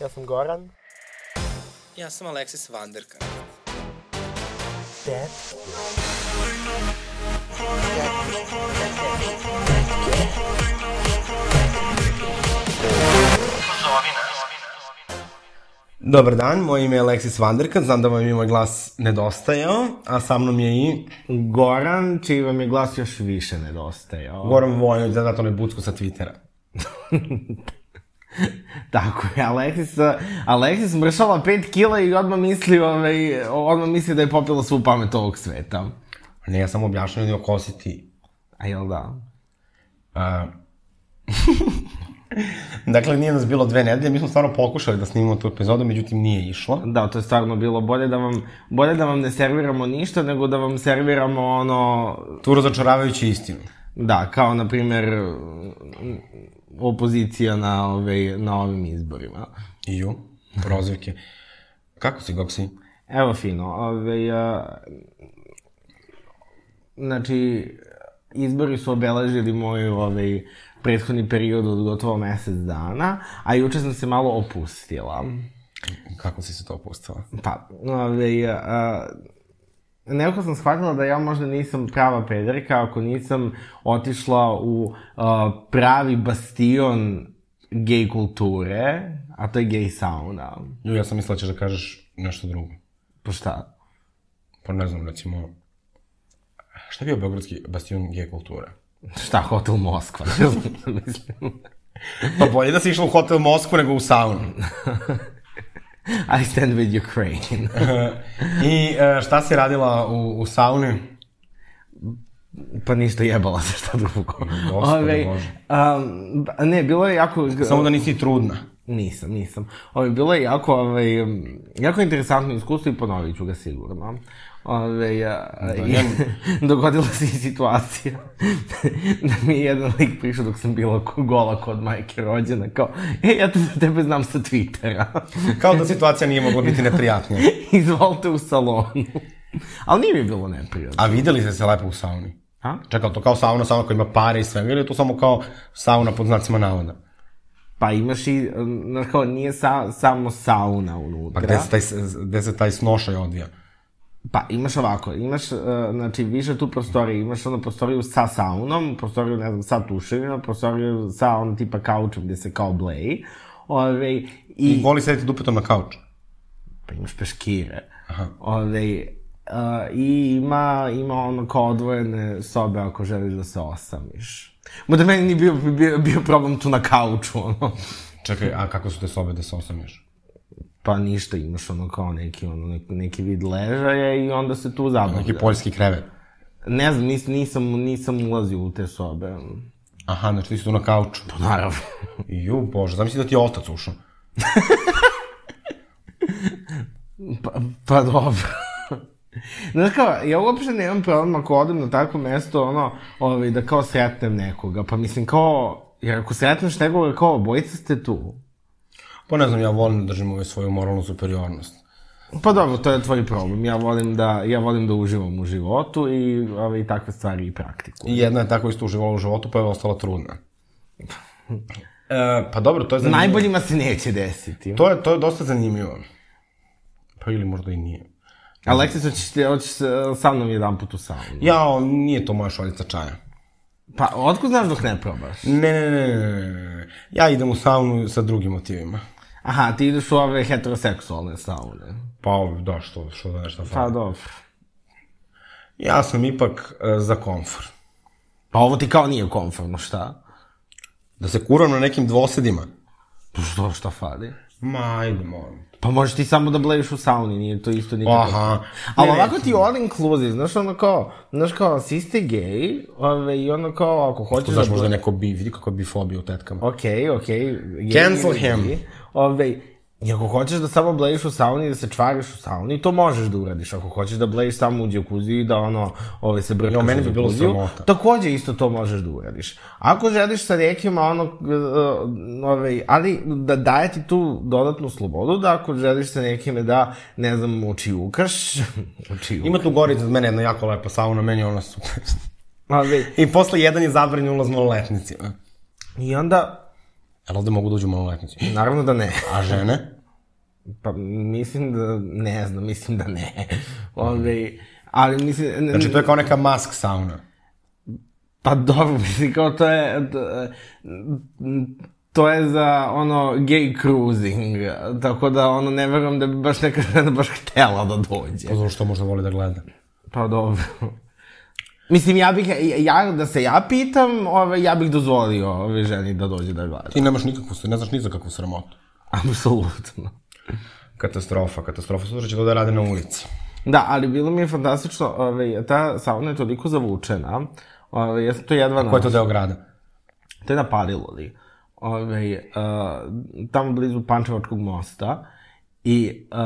Ja sam Goran. Ja sam Aleksis Vanderka. Dad. Dobar dan, moje ime je Aleksis Vanderkan, znam da vam je moj glas nedostajao, a sa mnom je i Goran, čiji vam je glas još više nedostajao. Goran Vojnović, da zato ne bucku sa Twittera. Tako je, Aleksis, Aleksis mršala 5 kila i odmah misli, ovaj, odmah misli da je popila svu pamet ovog sveta. Ne, ja sam objašnjao ljudima ko si ti. A jel da? A... dakle, nije nas bilo dve nedelje, mi smo stvarno pokušali da snimimo tu epizodu, međutim nije išlo. Da, to je stvarno bilo bolje da vam, bolje da vam ne serviramo ništa, nego da vam serviramo ono... Tu razočaravajući istinu. Da, kao na primjer opozicija na, ove, na ovim izborima. Iju, prozivke. Kako si, kako si? Evo fino, ove, a, znači, izbori su obeležili moj ovaj, prethodni period od gotovo mesec dana, a juče sam se malo opustila. Kako si se to opustila? Pa, ovaj, a, nekako sam shvatila da ja možda nisam prava pederka ako nisam otišla u uh, pravi bastion gej kulture, a to je gej sauna. Ju, ja sam mislila da ćeš da kažeš nešto drugo. Pa šta? Pa ne znam, recimo... Šta je bio Beogradski bastion gej kulture? Šta, hotel Moskva, mislim. Pa bolje da si išla u hotel Moskvu nego u saunu. I stand with Ukraine. I e, šta si radila u, u sauni? Pa ništa jebala se šta drugo. Ove, Bože. um, ne, bilo je jako... Samo da nisi trudna. Nisam, nisam. Ove, bilo je jako, ove, jako interesantno iskustvo i ponovit ću ga sigurno. Ove, ja, i, dogodila se i situacija da mi je jedan lik prišao dok sam bila gola kod majke rođena, kao, e, ja te, tebe znam sa Twittera. Kao da situacija nije mogla biti neprijatnija. Izvolite u salonu. Ali nije mi bilo neprijatno. A videli ste se lepo u sauni? A? Čekaj, to kao sauna, sauna koja ima pare i svega, ili je to samo kao sauna pod znacima navoda? Pa imaš i, kao, nije sa, samo sauna unutra. Pa gde se taj, gde se taj snošaj odvija? Pa imaš ovako, imaš, uh, znači, više tu prostorije, imaš ono prostoriju sa saunom, prostoriju, ne znam, sa tuševima, prostoriju sa ono tipa kaučom gde se kao bleji, ove, i, I voli sedeti dupetom na kauču. pa imaš peškire, ove, uh, i ima, ima ono kao odvojene sobe ako želiš da se osamiš. Mada meni nije bio, bio, bio problem tu na kauču, ono. Čekaj, a kako su te sobe da se osamljaš? Pa ništa, imaš ono kao neki, ono, neki, vid ležaja i onda se tu zabavlja. Neki poljski krevet. Ne znam, nis, nisam, nisam ulazio u te sobe. Aha, znači ti si tu na kauču. Pa naravno. Ju, bože, zamisli da ti je otac ušao. Pa, pa dobro. Znaš kao, ja uopšte nemam problem ako odem na takvo mesto, ono, ovaj, da kao sretnem nekoga. Pa mislim kao, jer ako sretneš nekoga kao, bojica ste tu. Pa ne znam, ja volim da držim ovaj svoju moralnu superiornost. Pa dobro, to je tvoj problem. Ja volim da, ja volim da uživam u životu i ovaj, takve stvari i praktikujem. I jedna je tako isto uživala u životu, pa je ostala trudna. E, pa dobro, to je zanimljivo. Najboljima se neće desiti. To je, to je dosta zanimljivo. Pa ili možda i nije. Aleksis, hoćeš, ti- hoćeš sa- sa mnom jedan put u saunu? Ja, nije to moja šoljica čaja. Pa, otkud znaš dok ne probaš? Ne, ne, ne, ne, ne, ne. Ja idem u saunu sa drugim motivima. Aha, ti ideš u ove heteroseksualne saune. Pa, da, što, što da nešto Pa fali. dobro. Ja sam ipak e, za komfor. Pa ovo ti kao nije konformno, šta? Da se kuram na nekim dvosedima. Pa što, šta fali? Ma, ajde, molim. Pa možeš ti samo da blejiš u sauni, nije to isto nikako. Aha. Ali Ne, ovako ti all inclusive, znaš ono kao, znaš kao, svi ste gej, ove, i ono kao, ako hoćeš Znaš, da... možda neko bi, vidi kako je bifobija u tetkama. Okej, okej. gej Cancel him. gej, Ove, I ako hoćeš da samo blejiš u sauni i da se čvariš u sauni, to možeš da uradiš. Ako hoćeš da blejiš samo u džakuziji i da ono, ove se brkaš Jo, meni u bi bilo sramota. Takođe isto to možeš da uradiš. Ako želiš sa nekima ono, uh, ove, ali da daje ti tu dodatnu slobodu, da ako želiš sa nekime da, ne znam, učijukaš, učijukaš. Ima tu gore iznad mene jedna jako lepa sauna, meni je ona super. Ove, I posle jedan je zabranjen ulaz maloletnicima. I onda, Jel ovde mogu da uđu maloletnici? Naravno da ne. A žene? Pa mislim da, ne znam, mislim da ne. Ove, ali mislim... ne- Znači, to je kao neka mask sauna. Pa dobro, mislim, kao to je... to- To je za ono gay cruising, tako da ono ne verujem da bi baš neka žena baš htela da dođe. Pa zato što možda voli da gleda. Pa dobro. Mislim, ja bih, ja, da se ja pitam, ove, ja bih dozvolio ove ženi da dođe da gleda. Ti nemaš nikakvu, ne znaš ni za kakvu sramotu. Apsolutno. Katastrofa, katastrofa. Sutra će to da rade na ulici. Da, ali bilo mi je fantastično, ove, ta sauna je toliko zavučena, ove, ja sam to jedva Ko je to deo grada? To je na Paliluli. Ove, uh, tamo blizu Pančevačkog mosta. I uh,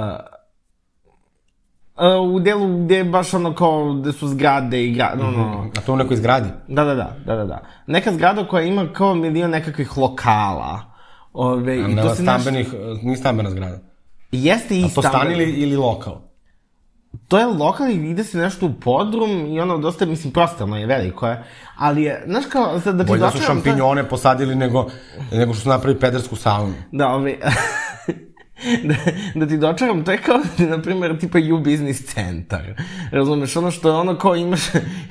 uh, u delu gde je baš ono kao, gde su zgrade i gra, ono, A to u nekoj zgradi? Da, da, da, da, da, da. Neka zgrada koja ima kao milion nekakvih lokala. Ove, i to se naš... stambenih, nije stambena zgrada. Jeste i A to stan ili, ili lokal? To je lokal i ide se nešto u podrum i ono dosta, mislim, prostorno je, veliko je. Ali je, znaš kao, sad da ti Bolje da su šampinjone posadili nego, nego što su napravili pedersku saunu. Da, ove... da, da ti dočaram, to je kao, na primjer, tipa U Business centar. Razumeš, ono što je ono kao imaš,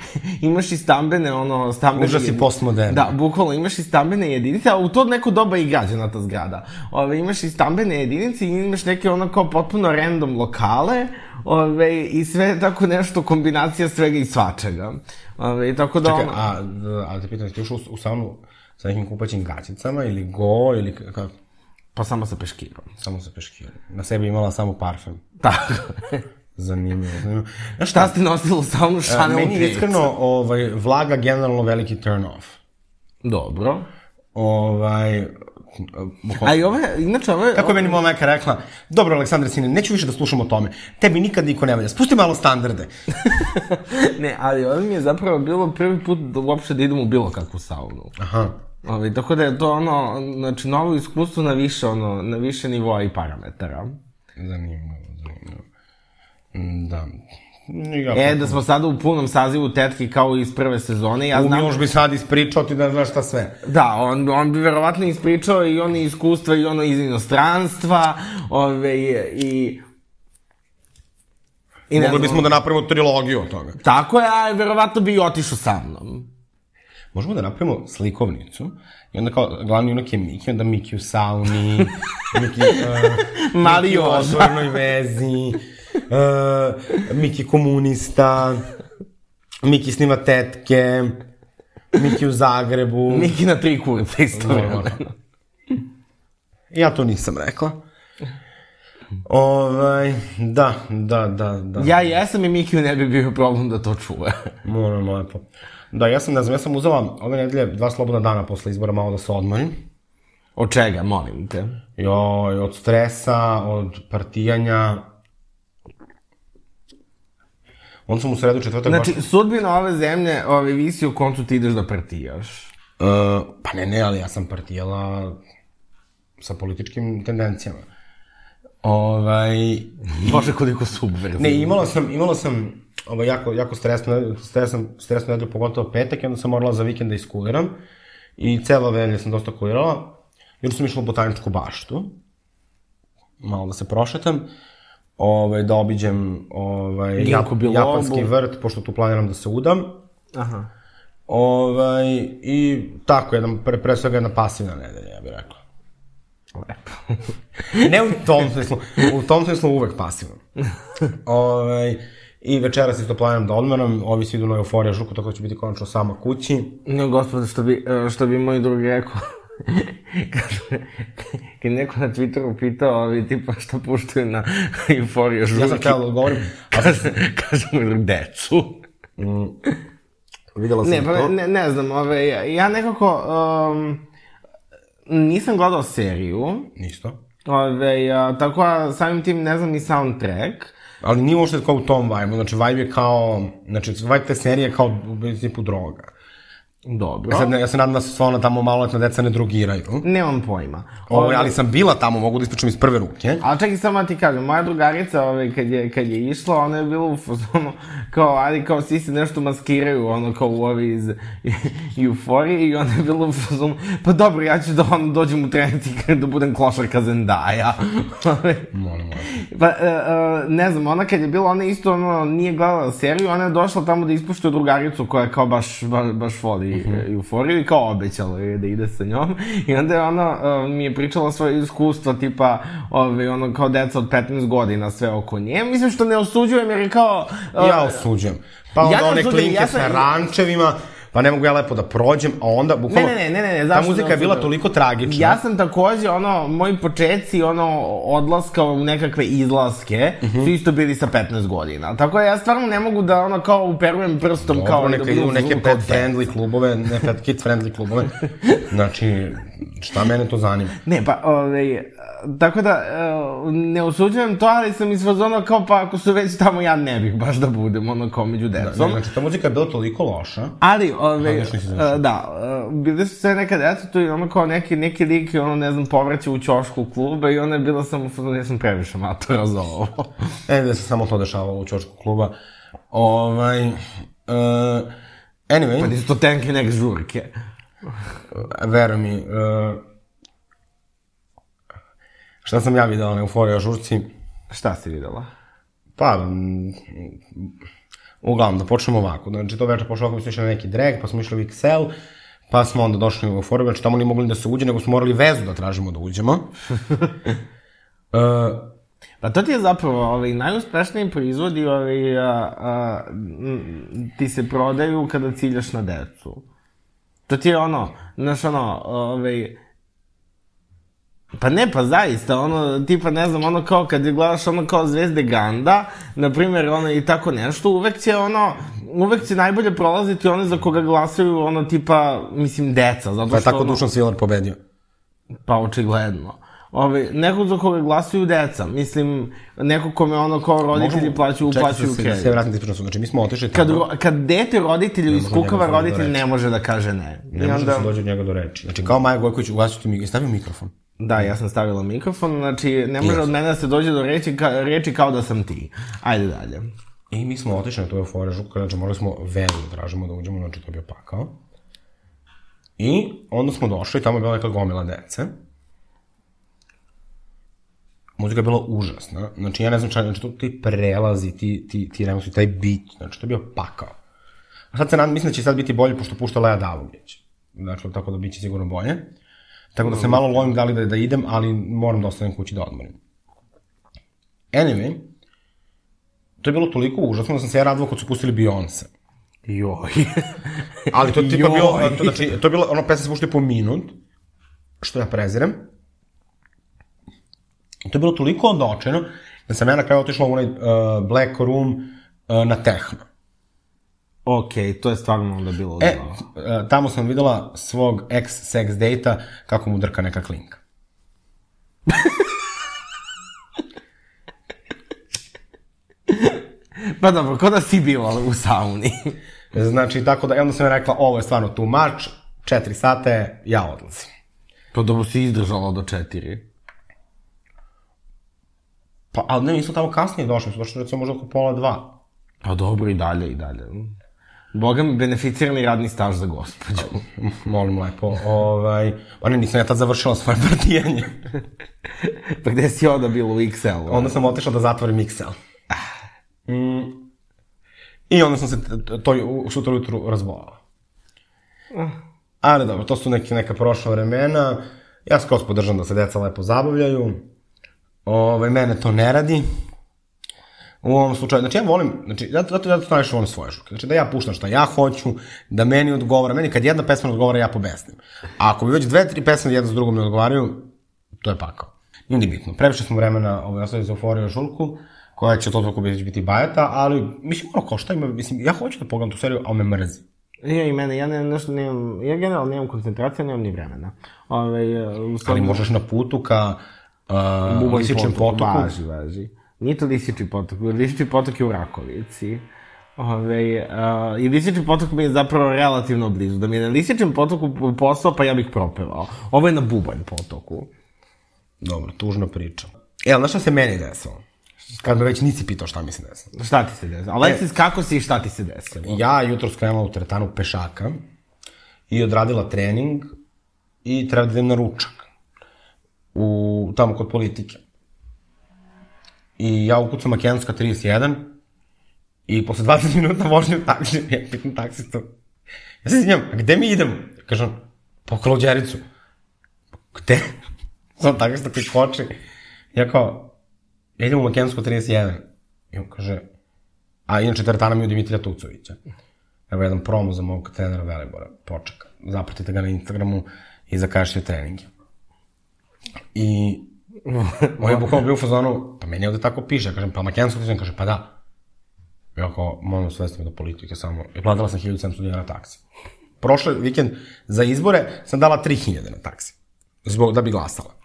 imaš i stambene, ono, stambene... Užas i postmodern. Da, bukvalno, imaš i stambene jedinice, a u to neko doba i građana ta zgrada. Ove, imaš i stambene jedinice i imaš neke ono kao potpuno random lokale, ove, i sve tako nešto, kombinacija svega i svačega. Ove, tako da Čekaj, ono... a, a te pitam, ti ušao u, u saunu sa nekim kupaćim gaćicama ili go ili kako? Pa samo sa peškirom. Samo sa peškirom. Na sebi imala samo parfem. Tako. Zanimljivo, zanimljivo. Znaš Šta si nosila u saunu A, Chanel meni je 5? iskreno ovaj, vlaga generalno veliki turn off. Dobro. Ovaj, A i ove, inače ove... Kako je meni moja majka rekla, dobro Aleksandre sine, neću više da slušam o tome. Tebi nikad niko ne valja. Spusti malo standarde. Ne, ali ovo mi je zapravo bilo prvi put da uopšte da idem u bilo kakvu saunu. Aha. Ove, tako da je to ono, znači novo iskustvo na više, ono, na više nivoa i parametara. Zanimljivo, zanimljivo. Mm, Da. Ja, E, da smo sada u punom sazivu tetki kao iz prve sezone, ja znam... Miloš bi sad ispričao ti da znaš šta sve. Da, on, on bi verovatno ispričao i ono iskustva i ono iz inostranstva, ove, i... I Mogli bismo da napravimo trilogiju od toga. Tako je, a verovatno bi i otišao sa mnom. Možemo da napravimo slikovnicu i onda kao glavni junak je Miki, onda Miki u sauni, Miki, uh, Mali Miki u Joža. otvornoj vezi, uh, Miki komunista, Miki snima tetke, Miki u Zagrebu. Miki na tri kurca isto vremeno. Ja to nisam rekla. Ovaj, da, da, da, da. Ja jesam i Mikiju ne bi bio problem da to čuje. Moram lepo. Da, ja sam, ne znam, ja sam uzela ove nedelje dva slobodna dana posle izbora malo da se odmorim. Od čega, molim te? Joj, od stresa, od partijanja. Onda sam u sredu četvrtak Znači, baš... sudbina ove zemlje ove, visi u koncu ti ideš da partijaš. Uh, pa ne, ne, ali ja sam partijala sa političkim tendencijama. Ovaj, Bože, koliko subverzivno. ne, imala sam, imala sam ovaj, jako, jako stresno, stresno, stresno nedelju, pogotovo petak, i onda sam morala za vikend da iskuliram. I celo velje sam dosta kulirala. Jer sam išla u botaničku baštu. Malo da se prošetam. Ovaj, da obiđem ovaj, Ginkgo bilobu. japanski vrt, pošto tu planiram da se udam. Aha. Ovaj, I tako, jedan, pre, pre svega jedna pasivna nedelja, ja bih rekla. Lepo. Ne u tom smislu, u tom smislu uvek pasivno. ovaj, I večeras isto planiram da odmeram, ovi svi idu na euforija žuku, tako da ću biti konačno sama kući. No, gospode, što bi, e, što bi moj drug rekao, kad, kad neko na Twitteru pitao, ovi tipa šta puštaju na euforiju žuki, Ja sam htela da odgovorim, a kaže, kaže moj drug, decu. videla sam Ne, pa to. ne, ne znam, ove, ja, ja nekako, um, nisam gledao seriju, Nisto. ove, a, tako a samim tim ne znam ni soundtrack, Ali nije uopšte kao u tom vibe, znači vibe je kao, znači vibe te serije je kao u principu droga. Dobro. Ja, sad, ne, ja se nadam da se sva ona tamo maloletna deca ne drogiraju. Nemam pojma. Ovaj, ali sam bila tamo, mogu da ispričam iz prve ruke. Ali čekaj samo da ti kažem, moja drugarica ovaj, kad, je, kad je išla, ona je bila u fazonu, kao, ali kao svi se nešto maskiraju, ono kao u ovi iz euforije i ona je bila u fazonu, pa dobro, ja ću da ono dođem u trening da budem klošarka Zendaja. Molim, molim. pa, uh, uh, ne znam, ona kad je bila, ona isto ono, nije gledala seriju, ona je došla tamo da ispuštuje drugaricu koja kao baš, baš, baš voli uh -huh. euforiju i kao obećala je da ide sa njom. I onda je ona uh, mi je pričala svoje iskustva, tipa, ovaj, ono, kao deca od 15 godina, sve oko nje. Mislim što ne osuđujem, jer je kao... Uh, Ja osuđujem. Pa onda Ja ne one osuđujem, klinke ja sam- sa rančevima, pa ne mogu ja lepo da prođem, a onda, bukvalno, Ne, ne, ne, ne, ne, ta zašto muzika je bila osuđujem? toliko tragična. Ja sam takođe, ono, moji početci, ono, odlaska u nekakve izlaske, uh -huh. su isto bili sa 15 godina. Tako da ja stvarno ne mogu da, ono, kao uperujem prstom, Dobro, kao... neka da idu neke kao pet friendly klubove, ne pet kid friendly klubove. Znači, šta mene to zanima? Ne, pa, ovaj, tako da, e, ne osuđujem to, ali sam iz fazona kao, pa ako su već tamo, ja ne bih baš da budem, ono, kao među Ne, decom. znači, ta muzika je bila toliko loša. Ali, nisi završio. da, e, bili su sve neka deca tu i ono kao neki, neki lik, ono, ne znam, povraća u ćošku kluba i ona je bila samo, u fazonu, ja sam previše matora za ovo. E, da se samo to dešavalo u čošku kluba. Ovaj, uh, anyway, Pa nisu to tenke nek žurke. Veruj mi, uh, šta sam ja videla na Euforija žurci? Šta si videla? Pa, mm, uglavnom, da počnemo ovako. Znači, to večer pošlo ovako, mi smo išli na neki drag, pa smo išli u XL, pa smo onda došli u Euforiju, znači tamo nije mogli da se uđe, nego smo morali vezu da tražimo da uđemo. uh, Pa to ti je zapravo ovaj, najuspešniji proizvodi ovaj, a, a, m, ti se prodaju kada ciljaš na decu. To ti je ono, znaš ono, ovaj, Pa ne, pa zaista, ono, tipa, ne znam, ono kao kad gledaš ono kao Zvezde Ganda, na primjer, ono i tako nešto, uvek će ono, uvek će najbolje prolaziti one za koga glasaju, ono, tipa, mislim, deca, zato pa je što, tako ono, Dušan Svilar pobedio. Pa očigledno. Ove, neko za koga glasuju deca, mislim, neko kome ono kao roditelji plaćaju, Čekaj, plaćaju sad se- da se kredit. vratim ispričam su. Znači, mi smo otišli Kad, tamo. ro, kad dete roditelju iskukava, njega roditelj da ne može da kaže ne. Ne I može onda, da se dođe od njega do reči. Znači, kao Maja Gojković, ugasio ti mi, stavio mikrofon. da, ja sam stavila mikrofon, znači ne može od mene da se dođe do reči, ka, reči kao da sam ti. Ajde dalje. I mi smo otišli na tu eufore žuku, znači morali smo vezu da tražimo da uđemo, znači to je bio pakao. I onda smo došli, tamo je bila neka gomila dece. Muzika je bila užasna, znači ja ne znam čak, znači to ti prelazi, ti, ti, ti remosi, taj beat, znači to je bio pakao. A sad se nadam, mislim da će sad biti bolje, pošto pušta Lea Davugić. Dakle, tako da bit će sigurno bolje. Tako da se malo lovim da li da, da idem, ali moram da ostanem kući da odmorim. Anyway, to je bilo toliko užasno da sam se ja radovao kad su pustili Beyoncé. Joj. Ali to je tipa bilo, to, znači, to je bilo, ono, pesma se puštuje po minut, što ja prezirem. To je bilo toliko odočeno, da sam ja na kraju otišla u onaj uh, Black Room uh, na tehno. ok, to je stvarno onda bilo E, zlo. uh, tamo sam videla svog ex-sex data kako mu drka neka klinka. Pa dobro, ko da si bila u sauni? Znači, tako da, onda sam ja rekla, ovo je stvarno too much, četiri sata je, ja odlazim. pa dobro si izdržala do četiri. Pa, ali ne, mi smo tamo kasnije došli, smo došli recimo možda oko pola dva. Pa dobro, i dalje, i dalje. Boga mi, beneficirani radni staž za gospođu. Molim lepo, ovaj, pa ne, nisam ja tad završila svoje partijanje. pa gde si onda bila u XL? Onda sam otišla da zatvorim XL. Mm. I onda sam se to sutra ujutru razbolala. Ali dobro, to su neke, neka prošla vremena. Ja skroz podržam da se deca lepo zabavljaju. Ove, mene to ne radi. U ovom slučaju, znači ja volim, znači, zato, zato, zato najviše volim svoje žurke. Znači da ja puštam šta ja hoću, da meni odgovara, meni kad jedna pesma odgovara, ja pobesnim. A ako bi već dve, tri pesme jedna s drugom ne odgovaraju, to je pakao. Nije ni bitno. Previše smo vremena ovaj, ostaviti za euforiju žurku, koja će to toliko biti, biti bajata, ali mislim, ono, kao šta ima, mislim, ja hoću da pogledam tu seriju, ali me mrzi. Ja i mene, ja ne, nešto nemam, ja generalno nemam koncentracije, nemam ni vremena. Ove, u stvari, Ali možeš na putu ka uh, Lisičem potoku. Važi, važi. Nije to Lisiči potok, Lisiči potok je u Rakovici. Ove, uh, I Lisični potok mi je zapravo relativno blizu. Da mi je na Lisičnom potoku posao, pa ja bih propevao. Ovo je na Bubanj potoku. Dobro, tužna priča. E, ali znaš šta se meni desilo? Kad me već nisi pitao šta mi se desilo. Šta ti se desilo? Aleksis, kako si i šta ti se desilo? Ja jutro skrenula u teretanu pešaka i odradila trening i treba da idem na ručak. U, tamo kod politike. I ja ukucam Makedonska 31 i posle 20 minuta vožnje u taksi, ja pitam taksistu. Ja se izvinjam, a gde mi idemo? Kažem, po Kalođericu. Gde? Sam taksista koji koči. Ja kao, ja idem u Makedonsku 31. I on kaže, a inače teretana mi je od Dimitrija Tucovića. Evo jedan promo za mog trenera Velibora, počeka. Zapratite ga na Instagramu i zakažite treninge. I on je bukvalno bio u fazonu, pa meni ovde tako piše, ja kažem, pa Makedonsko 31, kaže, pa da. Ja kao, molim svesti me do politike samo. I platila sam 1700 dinara taksi. Prošle vikend za izbore sam dala 3000 na taksi. Zbog da bi glasala.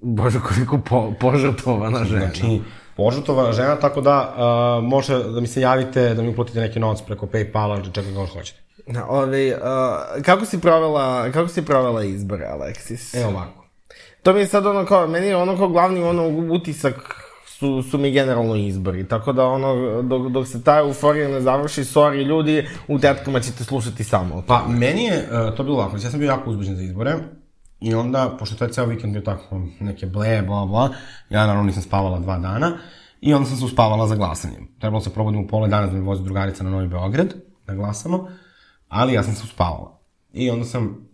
Bože, koliko po, požrtovana žena. Znači, požrtovana žena, tako da uh, može da mi se javite, da mi uplatite neki novac preko Paypala ili čega god hoćete. Na, ove, uh, kako si provela, kako si provela izbore, Aleksis? Evo ovako. To mi je sad ono kao, meni je ono kao glavni ono utisak su, su mi generalno izbori. Tako da ono, dok, dok se ta euforija ne završi, sorry ljudi, u tetkama ćete slušati samo. Pa, meni je uh, to bilo ovako, ja sam bio jako uzbuđen za izbore, I onda, pošto to je ceo vikend bio tako neke ble, bla, bla, ja naravno nisam spavala dva dana i onda sam se uspavala za glasanje. Trebalo se probudim u pola dana da mi vozi drugarica na Novi Beograd, da glasamo, ali ja sam se uspavala. I onda sam,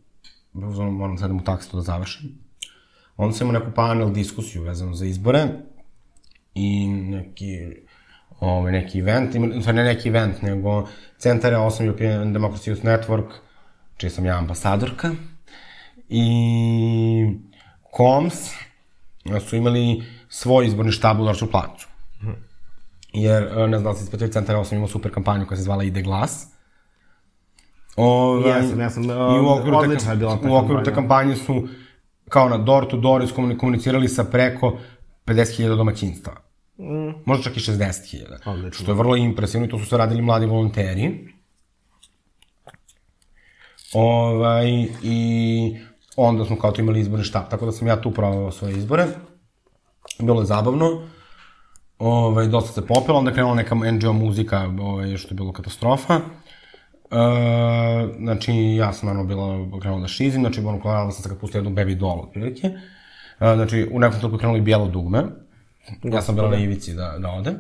moram sad u taksi to da završim, onda sam imao neku panel diskusiju vezano za izbore i neki ovaj, neki event, ima, ne neki event, nego Centar 8 European Democracy Youth Network, čiji sam ja ambasadorka, i KOMS su imali svoj izborni štab u Dorču placu. Jer, ne znam da se ispratili Centar 8 imao super kampanju koja se zvala Ide glas. Ove, ja sam, ja sam, I u okviru odlična te, je bila ta U okviru te kampanje su kao na door to door komunicirali sa preko 50.000 domaćinstava. Mm. Možda čak i 60.000. Odlično. Što je vrlo impresivno i to su sve radili mladi volonteri. Ovaj, I onda smo kao to imali izborni štab, tako da sam ja tu provao svoje izbore. Bilo je zabavno. Ovaj, dosta se popelo, onda krenula neka NGO muzika, ovaj, što je bilo katastrofa. E, znači, ja sam naravno bila krenula da šizim, znači, ono, klarala sam se kad pustio jednu baby doll, otprilike. E, znači, u nekom trenutku je krenulo i bijelo dugme. Ja sam bila na ivici da, da ode.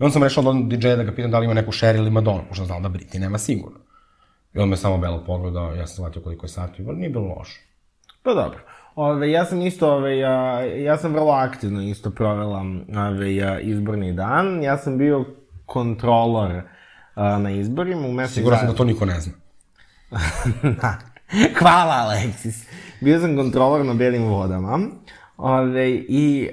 I onda sam rešao da odem DJ-a da ga pitam da li ima neku Sherry ili Madonna, pošto znala da Briti nema sigurno. I on me samo belo pogledao, ja sam shvatio koliko je sati, vrlo nije bilo loše. Pa dobro. Ove, ja sam isto, ove, ja, ja sam vrlo aktivno isto provela ove, ja, izborni dan. Ja sam bio kontrolor a, na izborima u mesec Siguran sam da to niko ne zna. da. Hvala, Aleksis. Bio sam kontrolor na belim vodama. Ove, I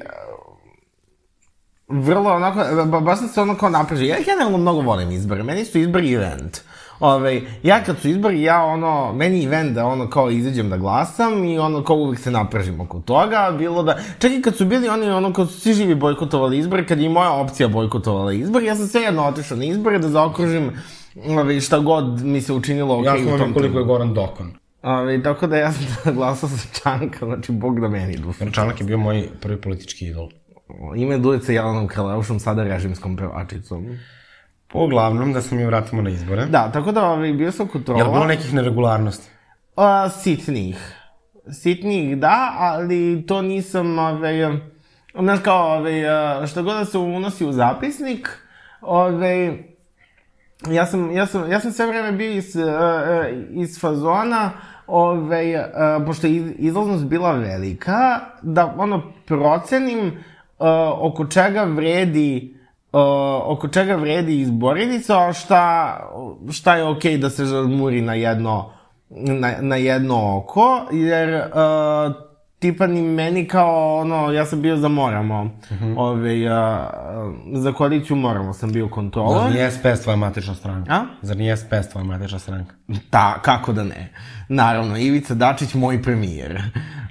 vrlo onako, ba, baš sam se ono kao napražio. Ja generalno mnogo volim izbore. Meni su izbori event. Ove, ja kad su izbori, ja ono, meni event da ono kao izađem da glasam i ono kao uvek se napražim oko toga, bilo da, čak i kad su bili oni ono kad su svi živi bojkotovali izbore, kad je i moja opcija bojkotovala izbore, ja sam svejedno otišao na izbore da zaokružim ove, šta god mi se učinilo okej Ja okay, sam u tom vam koliko je Goran Dokon. Ove, tako da ja sam glasao za Čanka, znači bog da meni duša. Čanak je bio moj prvi politički idol. Ime Dujica Jelenom Kraleušom, sada režimskom pevačicom. Uglavnom, da se mi vratimo na izbore. Da, tako da ovaj, bio sam kontrola. Je li bilo nekih neregularnosti? A, sitnih. Sitnih, da, ali to nisam, ovaj, znaš kao, ovaj, što god da se unosi u zapisnik, ovaj, ja sam, ja sam, ja sam sve vreme bio iz, iz fazona, ovaj, pošto je izlaznost bila velika, da ono procenim oko čega vredi uh, oko čega vredi izboriti se, a šta, šta je okej okay da se žarmuri na jedno, na, na jedno oko, jer uh, tipa ni meni kao, ono, ja sam bio za Moramo, mm -hmm. ove, uh, za koaliciju Moramo sam bio kontrolor. Zar nije SPS tvoja matična stranka? A? Zar nije SPS tvoja matična stranka? Da, kako da ne. Naravno, Ivica Dačić, moj premijer.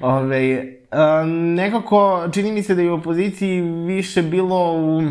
Ove, uh, nekako, čini mi se da je u opoziciji više bilo u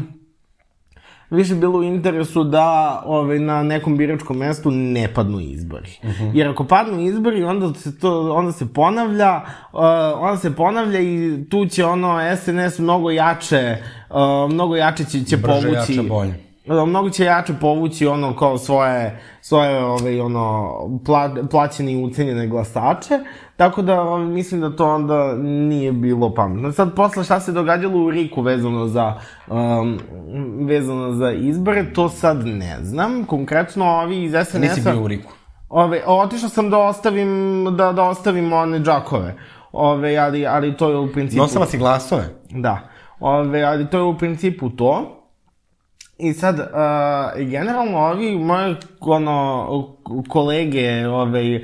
više bilo u interesu da ovaj, na nekom biračkom mestu ne padnu izbori. Uh -huh. Jer ako padnu izbori, onda se, to, onda se ponavlja, uh, onda se ponavlja i tu će ono SNS mnogo jače, uh, mnogo jače će, će Brže, povući... jače, bolje. Da, mnogo će jače povući ono kao svoje, svoje ovaj, ono, pla, plaćene i ucenjene glasače, tako da ovaj, mislim da to onda nije bilo pametno. Sad, posle šta se događalo u Riku vezano za, um, vezano za izbore, to sad ne znam. Konkretno, ovi iz SNS-a... Nisi bio u Riku. Ove, otišao sam da ostavim, da, da ostavim one džakove. Ove, ali, ali to je u principu... Nosila si glasove? Da. Ove, ali to je u principu to. I sad, uh, generalno ovi moje ono, kolege ove,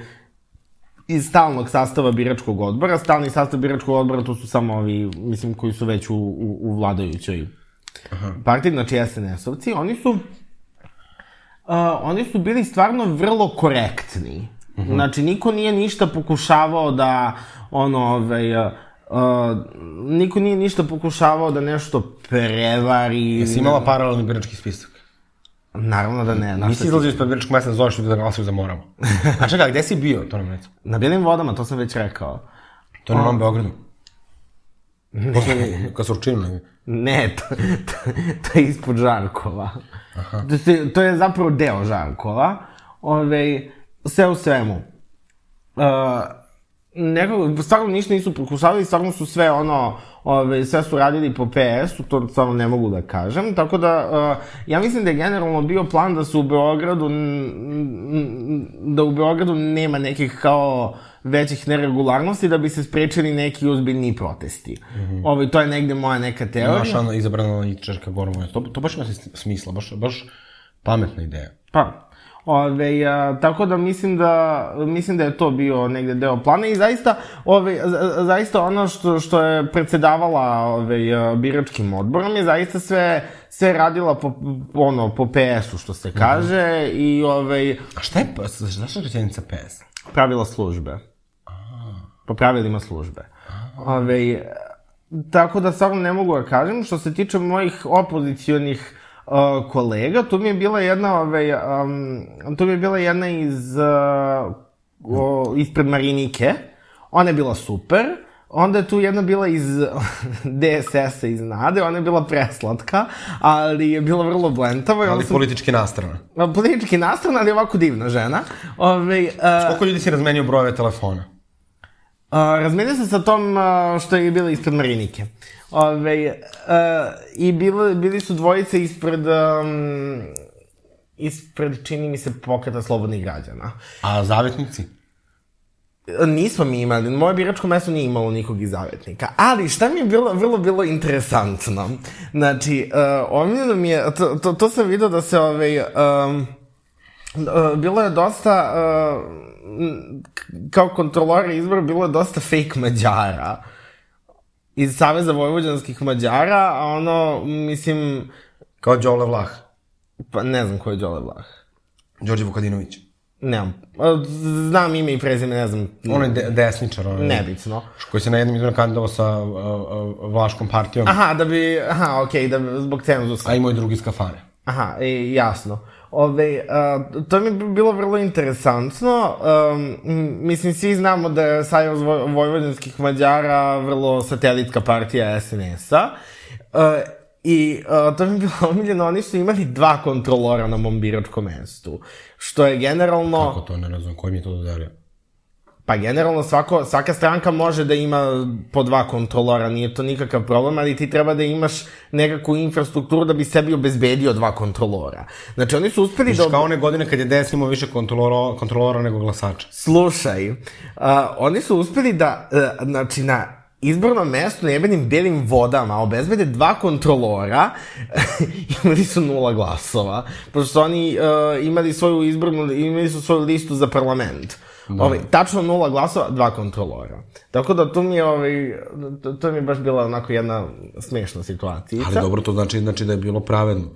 iz stalnog sastava biračkog odbora, stalni sastav biračkog odbora to su samo ovi, mislim, koji su već u, u, u vladajućoj Aha. partiji, znači SNS-ovci, oni su Uh, oni su bili stvarno vrlo korektni. Uh -huh. Znači, niko nije ništa pokušavao da, ono, ovaj, uh, niko nije ništa pokušavao da nešto prevari. Jesi imala paralelni birački spisak? Naravno da ne. Nisi izlazio ispred biračkog mesta da zoveš ljudi da glasaju za moramo. A čekaj, gde si bio, to nam reći? Na Bijelim vodama, to sam već rekao. To je na Novom Beogradu. Posle, kad su učinili. Ne, to, to, to je ispod Žarkova. Aha. To, to je zapravo deo Žarkova. Ove, sve u svemu. Uh, nekako, stvarno ništa nisu pokušavali, stvarno su sve ono, ove, sve su radili po PS-u, to stvarno ne mogu da kažem, tako da, uh, ja mislim da je generalno bio plan da se u Beogradu, da u Beogradu nema nekih kao većih neregularnosti da bi se sprečili neki ozbiljni protesti. Mm -hmm. Ove, to je negde moja neka teorija. Naša ono, izabrana analitičarka Gormoja, to, to baš ima smisla, baš, baš pametna ideja. Pa, Ove, a, tako da mislim da mislim da je to bio negde deo plana i zaista ove, zaista ono što što je predsedavala ove, biračkim odborom je zaista sve sve radila po ono po PS-u što se kaže mm i ovaj A šta je zašto je rečenica PS? Pravila službe. Po pravilima službe. Ove, tako da stvarno ne mogu da kažem. Što se tiče mojih opozicionih uh, kolega, tu mi je bila jedna, ovaj, um, tu mi je bila jedna iz, uh, o, ispred Marinike, ona je bila super, onda je tu jedna bila iz DSS-a, iz Nade, ona je bila preslatka, ali je bila vrlo blentava. Ali sam... politički nastrana. Politički nastrana, ali ovako divna žena. Ove, uh, Koliko ljudi si razmenio brojeve telefona? Razmenio se sa tom što je bila ispred Marinike. Ove, uh, I bili, bili su dvojice ispred... Um, ispred, čini mi se, pokreta slobodnih građana. A zavetnici? Nismo mi imali, moje biračko mesto nije imalo nikog iz zavetnika. Ali šta mi je bilo, vrlo bilo interesantno, znači, uh, omiljeno mi je, to, to, to sam vidio da se, ovaj, um, uh, bilo je dosta, uh, kao kontrolora izbora, bilo je dosta fake mađara iz Saveza vojvođanskih Mađara, a ono, mislim... Kao Đole Vlah. Pa ne znam ko je Đole Vlah. Đorđe Vukadinović. Nemam. Znam ime i prezime, ne znam. On je de desničar. On je, Nebitno. Koji se na jednom izboru kandidovao sa uh, uh, Vlaškom partijom. Aha, da bi, aha, okej, okay, da zbog cenzusa. A imao i drugi skafane. Aha, i, jasno. Ove, uh, to mi je bilo vrlo interesantno. Um, mislim, svi znamo da je Sajos Vojvodinskih Mađara vrlo satelitka partija SNS-a. Uh, I uh, to mi je bilo omiljeno, oni su imali dva kontrolora na mom biračkom mestu. Što je generalno... Kako to, ne razumem, koji mi je to dodelio? Pa generalno svako, svaka stranka može da ima po dva kontrolora, nije to nikakav problem, ali ti treba da imaš nekakvu infrastrukturu da bi sebi obezbedio dva kontrolora. Znači oni su uspeli Viš, da... kao one godine kad je DS imao više kontrolora, kontrolora nego glasača. Slušaj, uh, oni su uspeli da, uh, znači na izbornom mestu na jebenim belim vodama obezbede dva kontrolora, imali su nula glasova, pošto su oni uh, imali svoju izbornu, imali su svoju listu za parlament. Da. Ovaj, tačno nula glasova, dva kontrolora. Tako da to mi je, ovaj, to, to mi je baš bila onako jedna smešna situacija. Ali dobro, to znači, znači da je bilo pravedno.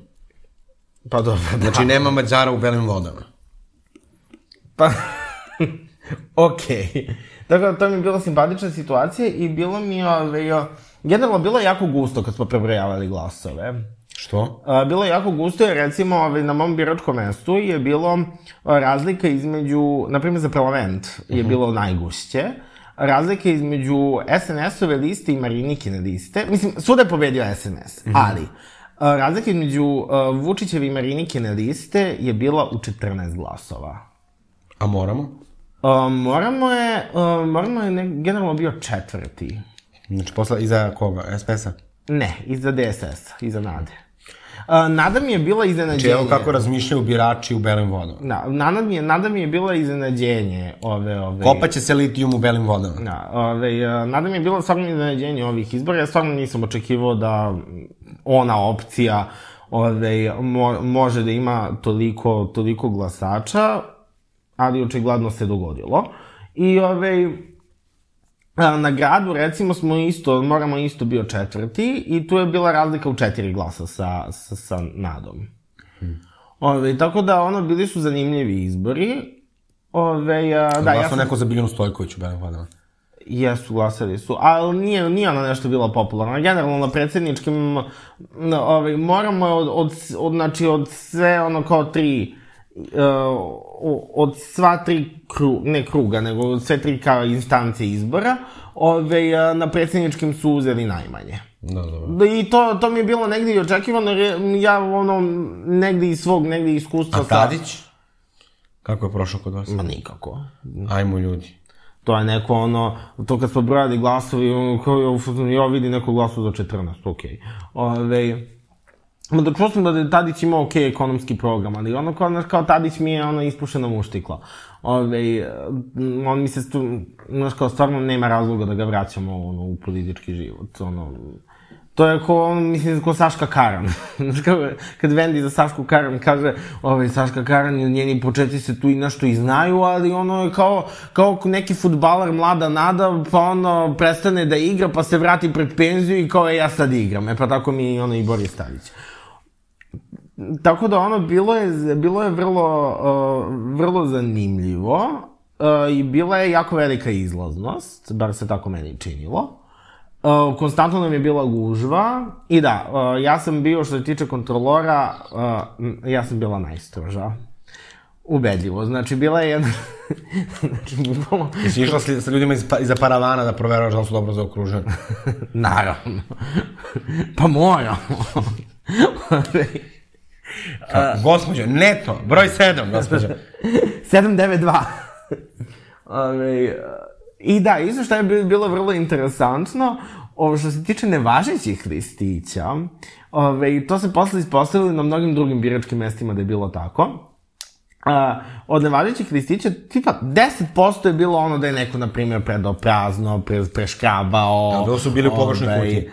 Pa dobro, da. Znači nema Mađara u belim vodama. Pa, okej. Okay. Tako da to mi je bila simpatična situacija i bilo mi je, ovaj, generalno bilo jako gusto kad smo prebrojavali glasove. Što? A, bilo je jako gusto, jer recimo ovaj, na mom biračkom mestu je bilo razlika između, na primjer za parlament je bilo najgušće, razlika između SNS-ove liste i Marinikine liste, mislim, svuda je pobedio SNS, ali a, razlika između a, Vučićeve i Marinikine liste je bila u 14 glasova. A moramo? A, moramo je, a, moramo je ne, generalno bio četvrti. Znači, posle, iza koga? SPS-a? Ne, iza DSS, iza Nade. Nada mi je bila iznenađenje. Znači, evo kako razmišljaju birači u belim vodama. Da, nada mi je, nada mi je bila iznenađenje ove, ove... Kopaće se litijum u belim vodama. Da, ove, a, nada mi je bilo stvarno iznenađenje ovih izbora. Ja stvarno nisam očekivao da ona opcija ove, mo, može da ima toliko, toliko glasača, ali očigledno se dogodilo. I ove, na gradu, recimo, smo isto, moramo isto bio četvrti i tu je bila razlika u četiri glasa sa, sa, sa nadom. Ove, tako da, ono, bili su zanimljivi izbori. Ove, a, da, Da, ja sam... neko za Biljanu Stojković u belim vodama. Jesu, glasali su, ali nije, nije ona nešto bila popularna. Generalno na predsjedničkim, na, ovaj, moramo od, od, od, znači, od sve ono kao tri, uh, od sva tri kru, ne kruga, nego od sve tri kao instance izbora, ove, na predsjedničkim su uzeli najmanje. Da, da, I to, to mi je bilo negdje i očekivano, jer je- ja ono, negdje iz svog, negdje iskustva A Tadić? Kako je prošao kod vas? Ma nikako. Ajmo ljudi. To je neko ono, to kad smo brojali glasovi, ono, kao, ja, vidi neko glasu za 14, okej. Ove, Ma da sam da je Tadić imao okej ekonomski program, ali ono kao, znaš, kao Tadić mi je ono ispušena muštikla. Ove, on mi se, stu, znaš, kao stvarno nema razloga da ga vraćamo ono, u politički život. Ono, To je ko, mislim, ko Saška Karan. Znaš, kao, kad Vendi za Sašku Karan kaže, ovaj, Saška Karan i njeni početi se tu i nešto i znaju, ali ono je kao, kao neki futbaler mlada nada, pa ono prestane da igra, pa se vrati pred penziju i kao, e, ja sad igram. E, pa tako mi ono i Boris Tadić. Tako da ono bilo je, bilo je vrlo, uh, vrlo zanimljivo uh, i bila je jako velika izlaznost, bar se tako meni činilo. Uh, konstantno nam je bila gužva i da, uh, ja sam bio što se tiče kontrolora, uh, ja sam bila najstroža. Ubedljivo, znači bila je jedna... znači, bukvalno... Jesi išla s, sa ljudima iz, pa- iza paravana da proveravaš da su dobro zaokruženi? Naravno. pa moramo. Uh, gospođo, neto, broj 7, gospođo. 792. Ove, I da, isto što je bi- bilo vrlo interesantno, ovo što se tiče nevažećih listića, ove, to se posle ispostavilo na mnogim drugim biračkim mestima da je bilo tako. A, od nevažećih listića, tipa 10% je bilo ono da je neko, na primjer, predao prazno, pre, preškrabao. A, bilo su bili u pogrešnoj ovaj, kutiji.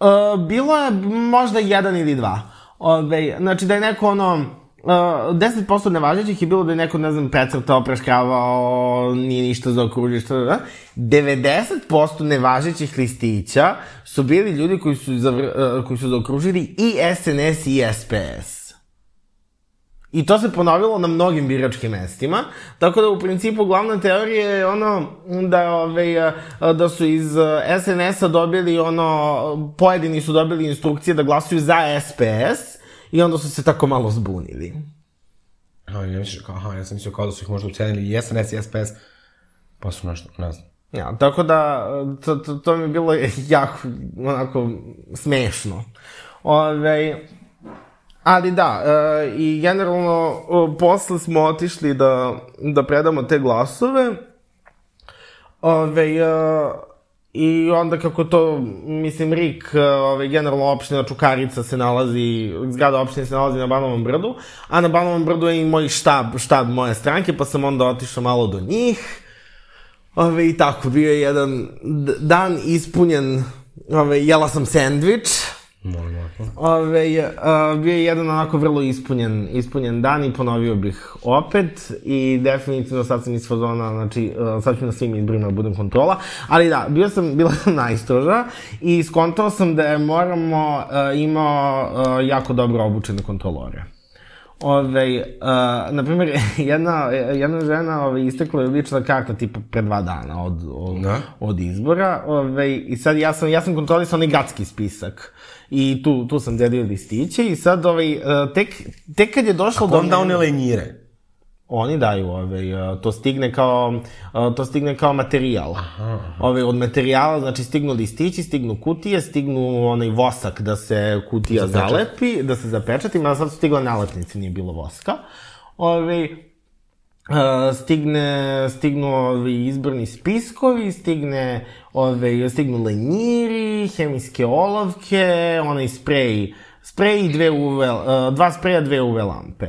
Uh, bilo je možda jedan ili dva. Ove, znači da je neko ono, uh, 10% nevažećih je bilo da je neko, ne znam, precrtao, preškravao, nije ništa za okružište, da, 90% nevažećih listića su bili ljudi koji su, zavr, uh, koji su zaokružili i SNS i SPS. I to se ponovilo na mnogim biračkim mestima, tako da u principu glavna teorija je ono da, ove, da su iz SNS-a dobili ono, pojedini su dobili instrukcije da glasuju za SPS i onda su se tako malo zbunili. Aha, ja, kao, aha, ja sam mislio kao da su ih možda ucenili SNS i SPS, pa su nešto, ne znam. Ja, tako da, to, to, to mi je bilo jako, onako, smešno. Ove, ali da, e, i generalno, e, posle smo otišli da, da predamo te glasove. Ove, e, I onda kako to, mislim, RIK, ove, generalno opština Čukarica se nalazi, zgrada opštine se nalazi na Banovom brdu, a na Banovom brdu je i moj štab, štab moje stranke, pa sam onda otišao malo do njih. Ove, I tako, bio je jedan dan ispunjen, ove, jela sam sendvič, Molim. Ove, a, bio je jedan onako vrlo ispunjen, ispunjen dan i ponovio bih opet i definitivno sad sam iz fazona, znači a, sad ću na svim izborima da budem kontrola, ali da, bio sam, bila sam najstroža i skontao sam da je moramo a, imao a, jako dobro obučene kontrolore. Ove, uh, na primjer, jedna, jedna žena ove, istekla je lična karta tipa pre dva dana od, od, Da. od izbora. Ove, I sad ja sam, ja sam kontrolisao onaj gradski spisak. I tu, tu sam delio listiće i sad ovaj, tek, tek kad je došlo do Onda one lenjire. Oni daju, ovaj, a, to stigne kao, a, to stigne kao materijal. Ovaj, od materijala, znači, stignu listići, stignu kutije, stignu onaj vosak da se kutija Zapečati. zalepi, da se zapečati, mada sad su stigle nalepnice, nije bilo voska. Ovaj, a, stigne, stignu ovi izborni spiskovi, stigne, ove, stignu lenjiri, hemijske olovke, onaj sprej, sprej i dve UV, a, dva spreja, dve UV lampe.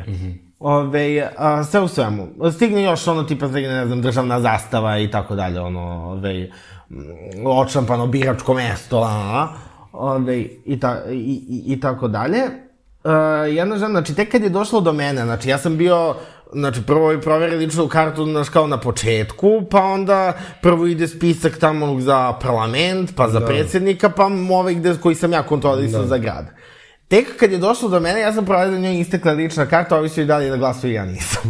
Ove, a, sve u svemu. Stigne još ono tipa, stigne, ne znam, državna zastava i tako dalje, ono, ove, mm, očampano biračko mesto, a, a, ove, i, ta, i, i, i tako dalje. Uh, jedna žena, znači, tek kad je došlo do mene, znači, ja sam bio, znači, prvo je proveri ličnu kartu, znaš, kao na početku, pa onda prvo ide spisak tamo za parlament, pa za da. predsjednika, pa ovaj gde, koji sam ja kontrolisao da. za grad. Tek kad je došlo do mene, ja sam provalio da njoj istekla lična karta, ovi su i dalje da glasaju, ja nisam.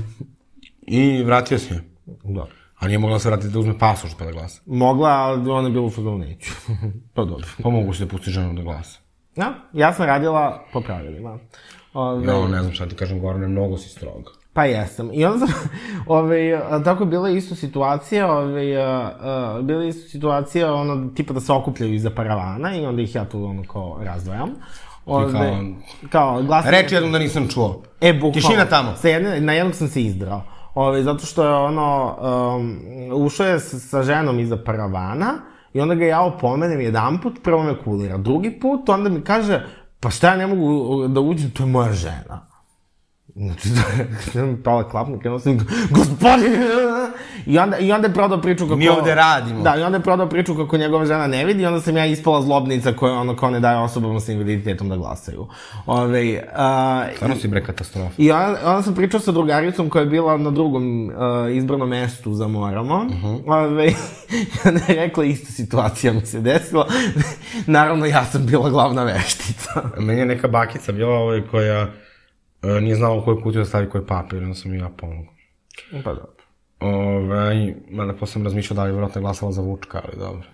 I vratio se. da. A nije mogla se vratiti da uzme pasoš pa da glasa. Mogla, ali ona je bila u fazonu neću. pa dobro. Pa mogu se da pusti ženu da glasa. Ja, ja sam radila po pravilima. Ove, No, ne znam šta ti kažem, Gorane, mnogo si strog. Pa jesam. I onda sam, ove, tako je bila isto situacija, ove, a, a, bila isto situacija, ono, tipa da se okupljaju iza paravana i onda ih ja tu, ono, kao, razdvajam. Ove, kao- kao glasanje... Reči jednom da nisam čuo. E, bukvalno. Tišina tamo. Sa jedne, na jednog sam se izdrao. Ove, zato što je ono, um, ušao je sa, sa ženom iza paravana i onda ga ja opomenem jedan put, prvo me kulira. Drugi put, onda mi kaže, pa šta ja ne mogu da uđem, to je moja žena. Znači, da mi pala klapna, krenuo sam, gospodin! I onda, I onda je prodao priču kako... Mi ovde radimo. Da, i onda je prodao priču kako njegova žena ne vidi, i onda sam ja ispala zlobnica koja ono kao ne daje osobama sa invaliditetom da glasaju. Ove, a, Stvarno si bre katastrofa. I onda, onda sam pričao sa drugaricom koja je bila na drugom uh, izbornom mestu za Moramo. Uh. -huh. Ove, ona je rekla, ista situacija mi se desila. Naravno, ja sam bila glavna veštica. Meni je neka bakica bila ovaj koja e, nije znala u koju kutiju da stavi koji papir, onda sam i ja pomogao. Pa dobro. Ovaj, mada posle sam razmišljao da li je vjerojatno glasala za Vučka, ali dobro.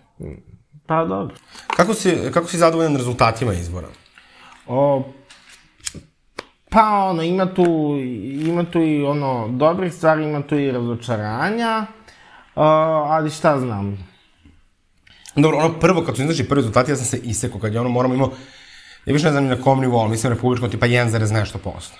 Pa dobro. Kako si, kako si zadovoljan rezultatima izbora? O, pa ono, ima tu, ima tu i ono, dobrih stvari, ima tu i razočaranja. Uh, ali šta znam, Dobro, ono prvo, kad su izašli prvi rezultati, ja sam se isekao, kad je ono moramo imao, ja više ne znam ni na kom nivou, ali mislim republičkom, tipa 1, nešto posto.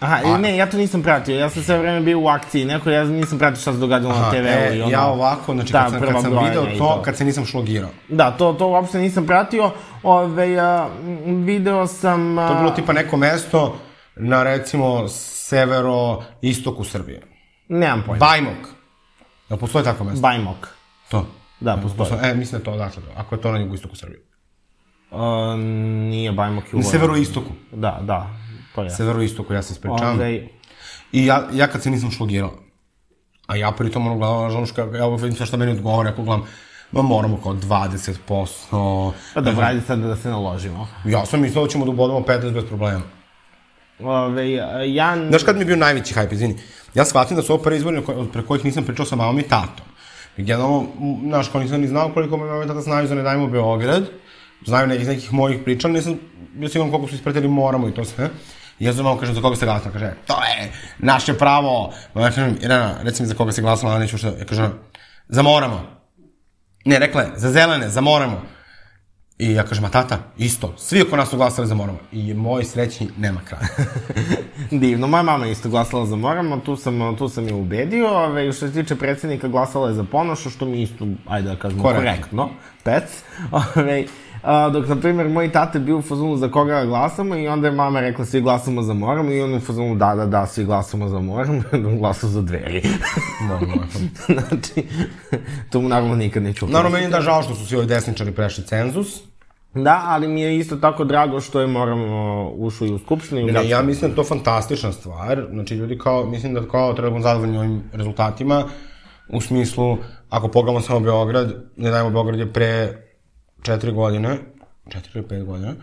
Aha, A... ne, ja to nisam pratio, ja sam sve vreme bio u akciji, neko, ja nisam pratio šta se događalo na TV-u e, i ono... ja ovako, znači Da, kad sam, kad sam video to, to. kad se nisam šlogirao. Da, to, to uopšte nisam pratio, ove, a, video sam... A... To je bilo tipa neko mesto na recimo severo-istoku Srbije. Nemam pojma. Bajmok. Da postoji tako mesto? Bajmok. To. Da, postoji. E, mislim da to odatle. Ako je to na jugoistoku Srbije. A, nije Bajmok i Na severoistoku. Da, da, to je. Severoistoku, ja se ispričavam. Ove, I ja, ja kad se nisam šlogirao, a ja pritom ono gledam, znaš, kako, ja vidim sve što meni odgovore, ako gledam, ma moramo kao 20%. pa da, ajde sad da se naložimo. Ja sam mislio da ćemo da ubodamo 15 bez problema. Ove, a, ja... Znaš kad mi je bio najveći hype, izvini? Ja shvatim da su ovo prvi izbori ko- pre kojih nisam pričao sa mamom i tatom. I generalno, znaš, kao nisam ni znao koliko me mama i tata znaju za Ne dajmo Beograd, znaju ne, iz nekih mojih priča, nisam bio siguran koliko su ispratili moramo i to sve. I ja znam, kaže, za koga ste glasala? Kaže, to je naše pravo. Ma ja kažem, Irena, reci mi za koga ste glasala, neću što, ja kažem, za moramo. Ne, rekla je, za zelene, za moramo. I ja kažem, a tata, isto, svi oko nas su glasali za moramo. I moj srećni nema kraja. Divno, moja mama je isto glasala za Moramo, tu sam, tu sam je ubedio, ove, što se tiče predsednika glasala je za Ponoša, što mi isto, ajde da kažemo, Korektno. korektno, pec. Ove, a, dok, na primjer, moj tata je bio u fazonu za koga glasamo i onda je mama rekla svi glasamo za Moramo i on je u fazonu da, da, da, svi glasamo za Moramo i onda glasao za dveri. znači, to mu naravno nikad neću Naravno, meni da žao što su svi ovi desničari prešli cenzus. Da, ali mi je isto tako drago što je Moramo ušao i u Skupštinu. Ne, gradsku ja mislim da to fantastična stvar. Znači, ljudi kao, mislim da kao treba da zadovoljni ovim rezultatima. U smislu, ako pogledamo samo Beograd, ne dajemo Beograd je pre četiri godine, četiri ili pet godina,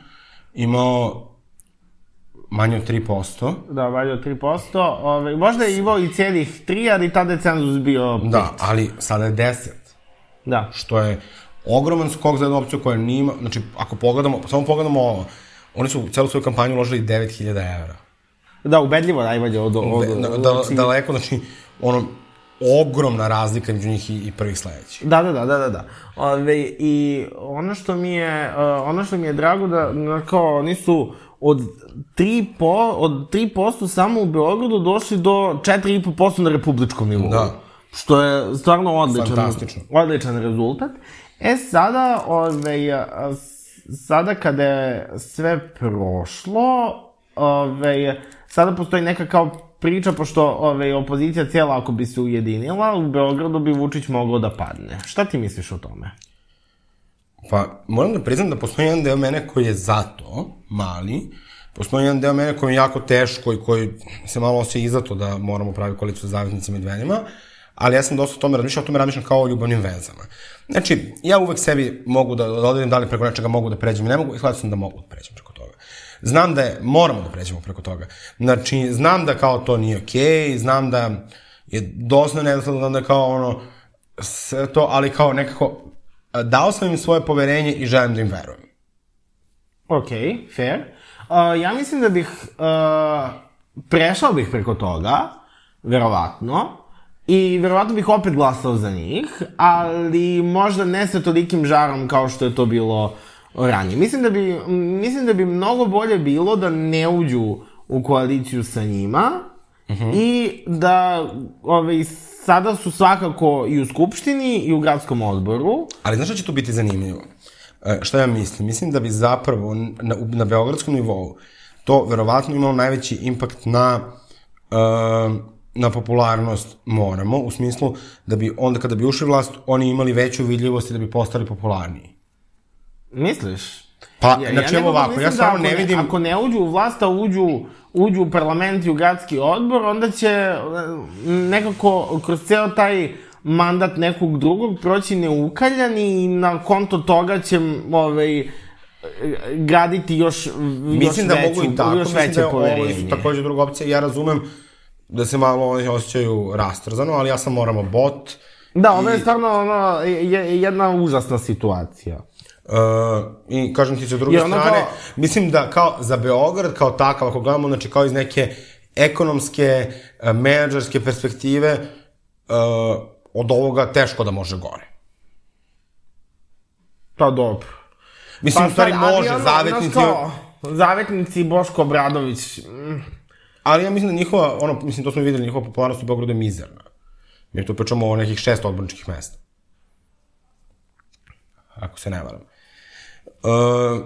imao manje od 3%. Da, valje od 3%. Ove, možda je imao i cijelih 3, ali tada je cenzus bio 5. Da, ali sada je 10. Da. što je ogroman skok za jednu opciju koja nima, znači ako pogledamo, samo pogledamo ovo, oni su u celu svoju kampanju uložili 9000 evra. Da, ubedljivo najvalje od... od, Da, od, da, od daleko, znači, ono, ogromna razlika među njih i, i prvih sledećih. Da, da, da, da, da, da. Ove, I ono što mi je, uh, ono što mi je drago da, na, kao, oni su od 3%, po, od 3% samo u Beogradu došli do 4,5% na republičkom nivou. Da. Što je stvarno odličan, Fantastično. odličan rezultat. E sada, ove, sada kada je sve prošlo, ove, sada postoji neka kao priča, pošto ove, opozicija cijela ako bi se ujedinila, u Beogradu bi Vučić mogao da padne. Šta ti misliš o tome? Pa, moram da priznam da postoji jedan deo mene koji je zato, mali, postoji jedan deo mene koji je jako teško i koji se malo osjeća i zato da moramo praviti koaliciju sa zavisnicima i dveljima, ali ja sam dosta o tome razmišljao, o tome razmišljam kao o ljubavnim vezama. Znači, ja uvek sebi mogu da, da odredim da li preko nečega mogu da pređem i ne mogu, i shvatio sam da mogu da pređem preko. Znam da je, moramo da pređemo preko toga. Znači, znam da kao to nije okej, okay, znam da je dosta nedosledno, da je kao ono, sve to, ali kao nekako, dao sam im svoje poverenje i želim da im verujem. Ok, fair. Uh, ja mislim da bih, uh, prešao bih preko toga, verovatno, i verovatno bih opet glasao za njih, ali možda ne sa tolikim žarom kao što je to bilo ranije. Mislim da bi, mislim da bi mnogo bolje bilo da ne uđu u koaliciju sa njima i da ovaj, sada su svakako i u Skupštini i u gradskom odboru. Ali znaš šta će tu biti zanimljivo? E, šta ja mislim? Mislim da bi zapravo na, na beogradskom nivou to verovatno imalo najveći impakt na e, na popularnost moramo, u smislu da bi onda kada bi ušli vlast, oni imali veću vidljivost i da bi postali popularniji. Misliš? Pa, znači, ne evo ovako, ja da stvarno ako ne vidim- Ako ne uđu u vlast, a uđu, uđu u parlament i u gradski odbor, onda će e, nekako kroz ceo taj mandat nekog drugog proći neukaljani i na konto toga će ovaj, e, graditi još, Mislim još da veću, mogu i tako, još mislim veće da ovo takođe druga opcija. Ja razumem da se malo oni osjećaju rastrzano, ali ja sam moramo bot. Da, ovo je stvarno ono, je, jedna užasna situacija. Uh, I kažem ti sa druge ono strane, kao- mislim da kao za Beograd kao takav, ako gledamo, znači kao iz neke ekonomske, uh, menadžerske perspektive, uh, od ovoga teško da može gore. Pa dobro. Mislim, pa, u stvari može, ono, zavetnici, kao, Zavetnici Boško Obradović, mm, ali ja mislim da njihova, ono, mislim, to smo videli, njihova popularnost u Beogradu je mizerna. Mi tu pričamo o nekih šest odborničkih mesta. Ako se ne varam. Uh,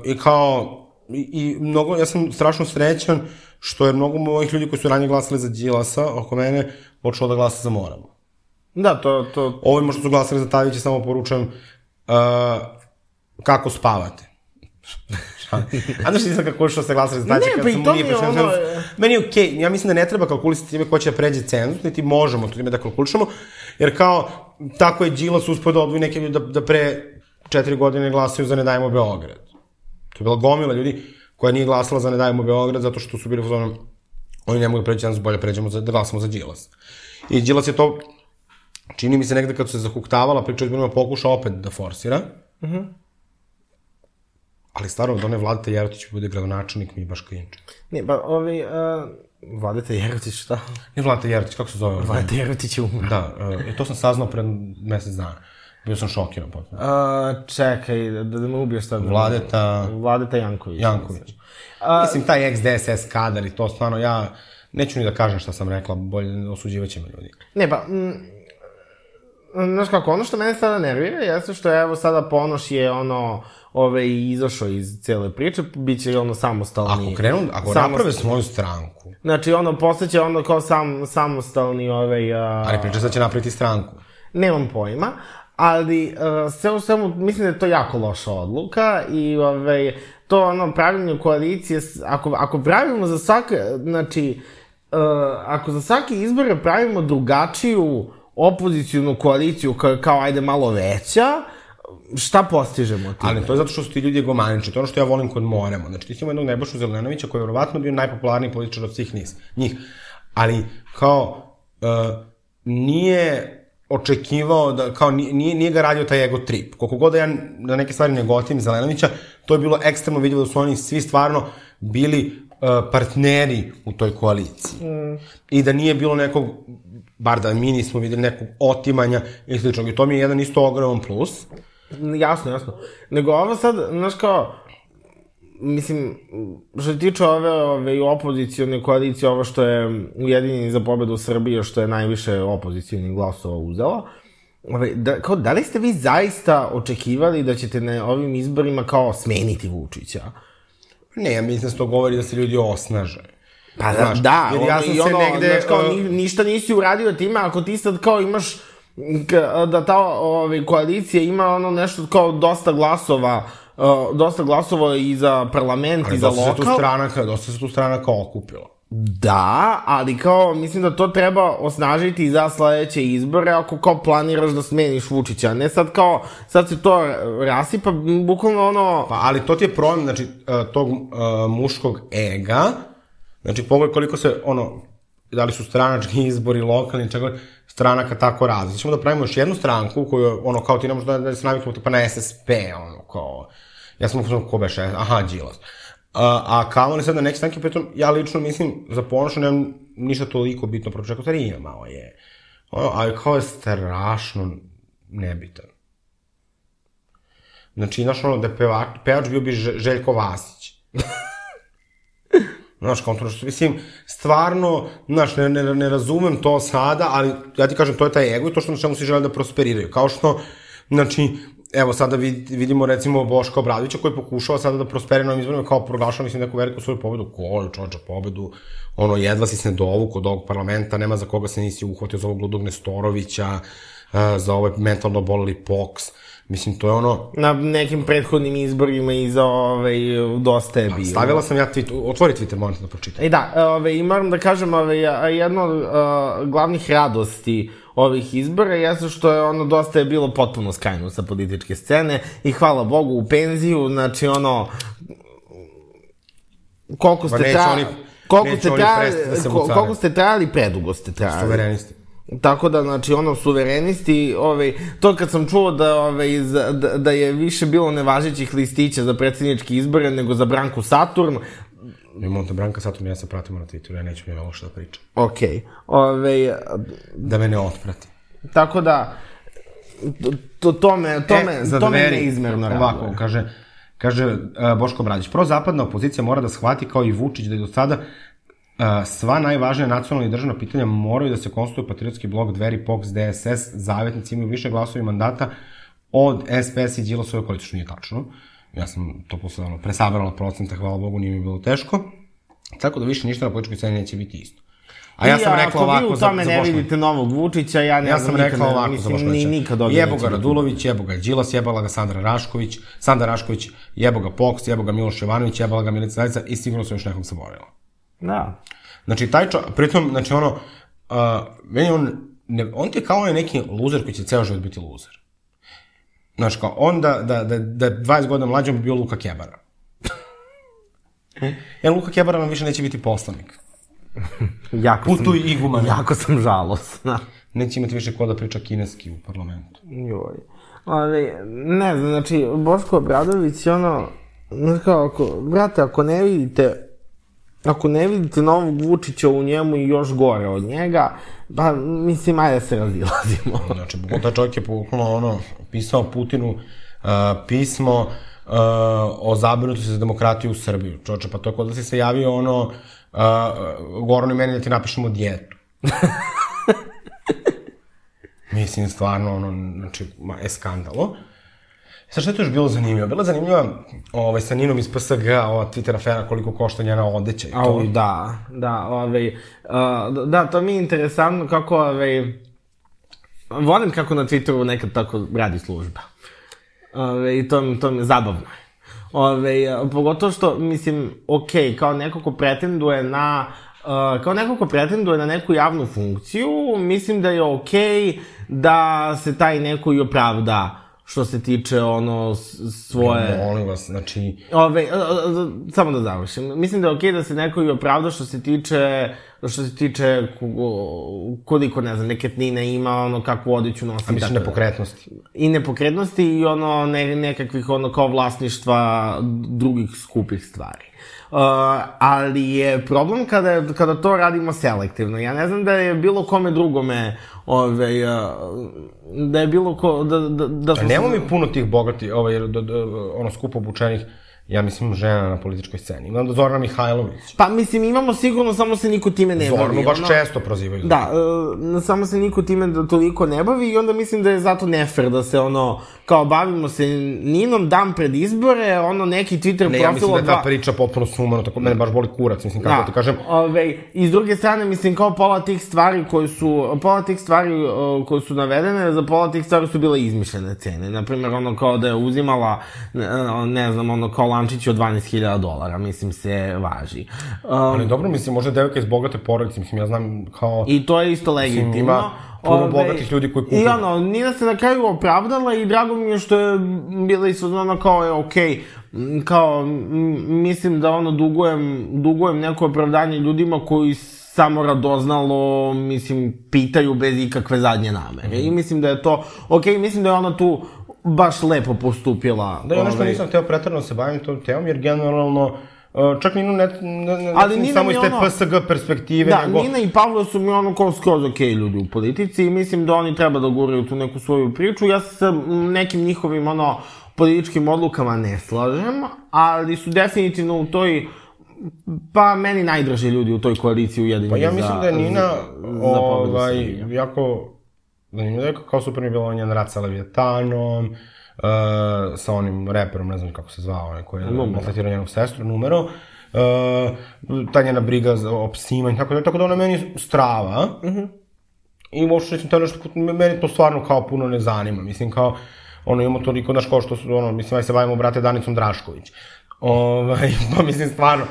I kao, i, i mnogo, ja sam strašno srećan što je mnogo mojih ljudi koji su ranije glasali za Đilasa oko mene počelo da glasa za Moramo. Da, to, to, Ovi možda su glasali za Tavića, samo poručujem uh, kako spavate. A znaš nisam kako što se glasali za Tavića, Ne, pa i to mi je ono, cenzus. Meni je okej, okay. ja mislim da ne treba kalkulisati time ko će da pređe cenzus, niti možemo to time da kalkulišemo, jer kao, tako je Đilas uspio da odvoji neke ljudi da, da pre četiri godine glasaju za Ne dajemo Beograd. To je bila gomila ljudi koja nije glasala za Ne dajemo Beograd zato što su bili u fazonu oni ne mogu da pređe cenzus, bolje pređemo za, da glasamo za Đilas. I Đilas je to čini mi se negde kad su se zahuktavala priča izborima pokuša opet da forsira. Uh -huh. Ali stvarno, da one Vladete Jerotić bude gradonačelnik mi baš klinče. ne, pa ovi, uh, Vladeta Jerotić, šta? Ne Vladete Jerotić, kako se zove? Vladeta Jerotić je umro. Da, uh, to sam saznao pred mesec dana. Bio sam šokiran potpuno. Uh, čekaj, da, da me ubiješ sad. Vladeta Vladeta Janković. Janković. A, Mislim, taj ex-DSS kadar i to stvarno, ja neću ni da kažem šta sam rekla, bolje osuđivaće me ljudi. Ne, pa, znaš kako, ono što mene sada nervira jeste što evo sada Ponoš je ono, ove, izašao iz cele priče, bit će ono samostalni. Ako krenu, ako samostalni- naprave svoju stranku, Znači, ono, postaće ono kao sam, samostalni, ovaj... A... ali priča sad će napraviti stranku. Nemam pojma, ali uh, sve u svemu mislim da je to jako loša odluka i ovaj, to ono pravljenje koalicije, ako, ako pravimo za svake, znači, uh, ako za svake izbore pravimo drugačiju opozicijnu koaliciju kao, kao ajde malo veća, šta postižemo time? Ali to je zato što su ti ljudi egomanični, to je ono što ja volim kod Moremo. Znači ti si imao jednog Nebojšu Zelenovića koji je verovatno bio najpopularniji političar od svih njih. Ali kao uh, nije očekivao da, kao nije, nije ga radio taj ego trip. Koliko god da ja na neke stvari ne gotivim Zelenovića, to je bilo ekstremno vidljivo da su oni svi stvarno bili uh, partneri u toj koaliciji. Mm. I da nije bilo nekog, bar da mi nismo videli nekog otimanja i sličnog. I to mi je jedan isto ogroman plus. Jasno, jasno. Nego ovo sad, znaš kao, mislim, što se tiče ove, ove opozicione koalicije, ovo što je Ujedinjeni za pobedu u Srbiji, što je najviše opozicijonih glasova uzela, ove, da, kao, da li ste vi zaista očekivali da ćete na ovim izborima kao smeniti Vučića? Ne, ja mislim da se to govori da se ljudi osnaže. Pa znaš, da, jer ja sam i ono, negde, znaš, kao, ni, ništa nisi uradio time, ako ti sad kao imaš da ta ove, koalicija ima ono nešto kao dosta glasova uh, dosta glasova i za parlament ali i za lokal. Ali dosta se tu stranaka, dosta se tu stranaka okupilo. Da, ali kao, mislim da to treba osnažiti za sledeće izbore ako kao planiraš da smeniš Vučića, ne sad kao, sad se to rasipa, bukvalno ono... Pa, ali to ti je problem, znači, uh, tog uh, muškog ega, znači, pogledaj koliko se, ono, da li su stranački izbori, lokalni, čega, stranaka tako razli. Ćemo da pravimo još jednu stranku koju, ono, kao ti ne možeš da, da se naviknemo tipa na SSP, ono, kao, ja sam upoznao ko beše, aha, Đilas. A, a kao oni sad na neke stranke, pritom, ja lično mislim, za ponošno nemam ništa toliko bitno protiv ima malo je. Ono, ali kao je strašno nebitan. Znači, znaš ono, da je pevač, pevač bio bi Željko Vasić. Znaš, kao to što, mislim, stvarno, znaš, ne, ne, ne razumem to sada, ali ja ti kažem, to je taj ego i to što na čemu si žele da prosperiraju. Kao što, znači, evo sada vid, vidimo recimo Boška Obradovića koji pokušava sada da prosperi na ovim izborima kao proglašava mislim neku veliku svoju pobedu, koju čoča pobedu, ono jedva si se dovu kod ovog parlamenta, nema za koga se nisi uhvatio za ovog Ludog Nestorovića, uh, za ovaj mentalno boleli POX, Mislim, to je ono... Na nekim prethodnim izborima i za ovaj, dosta je bilo. Stavila sam ja Twitter, otvori Twitter, moram da pročitam. I da, ovaj, i moram da kažem, ovaj, jedno od uh, glavnih radosti ovih izbora jeste što je ono dosta je bilo potpuno skajno sa političke scene i hvala Bogu u penziju, znači ono koliko ste trajali koliko ste trajali da koliko ste trajali predugo ste trajali. Suverenisti. Tako da, znači, ono, suverenisti, ovaj, to kad sam čuo da, ovaj, da, da je više bilo nevažećih listića za predsjednički izbore nego za Branku Saturn, Da Branka Saturn, ja se pratimo na Twitteru, ja neću mi ovo što da pričam. Okej. Okay. Ove, da me ne otprati. Tako da, to, to me, to e, me, to me neizmerno raduje. Ovako, kaže, kaže uh, Boško Bradić, zapadna opozicija mora da shvati kao i Vučić da je do sada uh, sva najvažnija nacionalna i državna pitanja moraju da se konstituju patriotski blok Dveri, POX, DSS, zavetnici imaju više glasovi mandata od SPS i Đilasove koalicije, što nije tačno. Uh, Ja sam to posle ono, presabrala procenta, hvala Bogu, nije mi bilo teško. Tako da više ništa na političkoj sceni neće biti isto. A ja sam rekla ovako za, za Ako vi u tome ne vidite novog Vučića, ja ne ja sam rekla ovako mislim, za Boškovića. Nikad jebo ga Radulović, jebo ga Đilas, jebala ga Sandra Rašković, Sandra Rašković, jebo ga Poks, jebo ga Miloš Jovanović, jebala ga Milica Zajica i sigurno sam još nekom zaboravila. Da. Znači, taj čo, pritom, znači ono, uh, meni on, ne, on ti je kao onaj neki luzer koji će ceo život biti luzer. Znaš, kao, on da, da, da, da 20 godina mlađom bi bio Luka Kebara. Jer Luka Kebara nam više neće biti poslanik. jako Putuj sam, igumane. Jako sam žalosna. Neće imati više ko da priča kineski u parlamentu. Joj. Ali, ne znam, znači, Boško Obradović ono, znaš kao, ako, brate, ako ne vidite ako ne vidite novog Vučića u njemu i još gore od njega, pa mislim, ajde da se razilazimo. znači, taj čovjek je bukvalno ono, pisao Putinu uh, pismo uh, o zabrinutosti za demokratiju u Srbiju. Čoče, pa to je kod da si se javio ono, uh, Goran i meni da ti napišemo dijetu. Mislim, stvarno, ono, znači, ma, je skandalo. Sa što je to još bilo zanimljivo? Bila zanimljiva ovaj, sa Ninom iz PSG, ova Twitter afera, koliko košta njena odeća i to. Au, da, da, ovaj, uh, da, to mi je interesantno kako, ovaj, volim kako na Twitteru nekad tako radi služba. Ove, I to, to mi je zabavno. Ove, pogotovo što, mislim, ok, kao neko ko pretenduje na Uh, kao neko ko pretenduje na neku javnu funkciju, mislim da je okej okay da se taj neko i opravda što se tiče ono svoje... Molim vas, znači... Ove, samo da završim. Mislim da je okej da se neko i opravda što se tiče što se tiče koliko, ne znam, nekretnine ima, ono, kakvu odeću nosi. A mislim nepokretnosti. I nepokretnosti i ono, ne, nekakvih, ono, kao vlasništva drugih skupih stvari. Uh, ali je problem kada, kada to radimo selektivno. Ja ne znam da je bilo kome drugome ove, uh, da je bilo ko, da, da, da A smo... nemamo mi puno tih bogati, ovaj, do, do, ono, skupo obučenih, ja mislim, žena na političkoj sceni. Imam da Zorana Mihajlović. Pa, mislim, imamo sigurno, samo se niko time ne bavi. Zoranu baš ono- često prozivaju. Da, e, samo se niko time da toliko ne bavi i onda mislim da je zato nefer da se ono, kao bavimo se Ninom dan pred izbore, ono neki Twitter Ne, ja profil mislim da je ta priča potpuno sumano, tako mene baš boli kurac, mislim, kako Da, ti kažem. Ove, I s druge strane, mislim, kao pola tih stvari koje su, pola tih stvari o, koje su navedene, za pola tih stvari su bile izmišljene cene. Naprimer, ono kao da je uzimala, ne, ne znam, ono kao lančić od 12.000 dolara, mislim, se važi. Um, Ali dobro, mislim, možda je devojka iz bogate porodice, mislim, ja znam kao... I to je isto legitimno. ima puno bogatih ljudi koji I kupuju. ono, Nina se na kraju opravdala i drago mi je što je bila i ono kao je okej. m, Kao, mislim da ono, dugujem, dugujem neko opravdanje ljudima koji samo radoznalo, mislim, pitaju bez ikakve zadnje namere. Mhm. I mislim da je to, okej, mislim da je ona tu baš lepo postupila. Da, ja nešto ovaj, nisam hteo pretredno se bavim tom temom, jer generalno, uh, čak Ninu ne, ne, ne, Ali ne Nina samo iz te ono- PSG perspektive, Da, nego... Nina i Pavlo su mi ono kao skroz okej ljudi u politici i mislim da oni treba da guraju tu neku svoju priču. Ja se sa nekim njihovim ono političkim odlukama ne slažem, ali su definitivno u toj pa meni najdraži ljudi u toj koaliciji ujedinjeni Pa ja za, mislim da je Nina, za, za ovaj, jako, zanimljivo je kao super mi bilo njen rat sa Leviatanom, uh, sa onim reperom, ne znam kako se zvao, onaj koji je maltretirao njenu sestru, numero, uh, ta njena briga za, o psima i tako da, tako da ona meni strava. I uopšte mislim, to je nešto, meni to stvarno kao puno ne zanima, mislim kao, ono, imamo toliko, znaš, kao što su, ono, mislim, aj se bavimo, brate, Danicom Drašković. Ovaj, pa mislim, stvarno,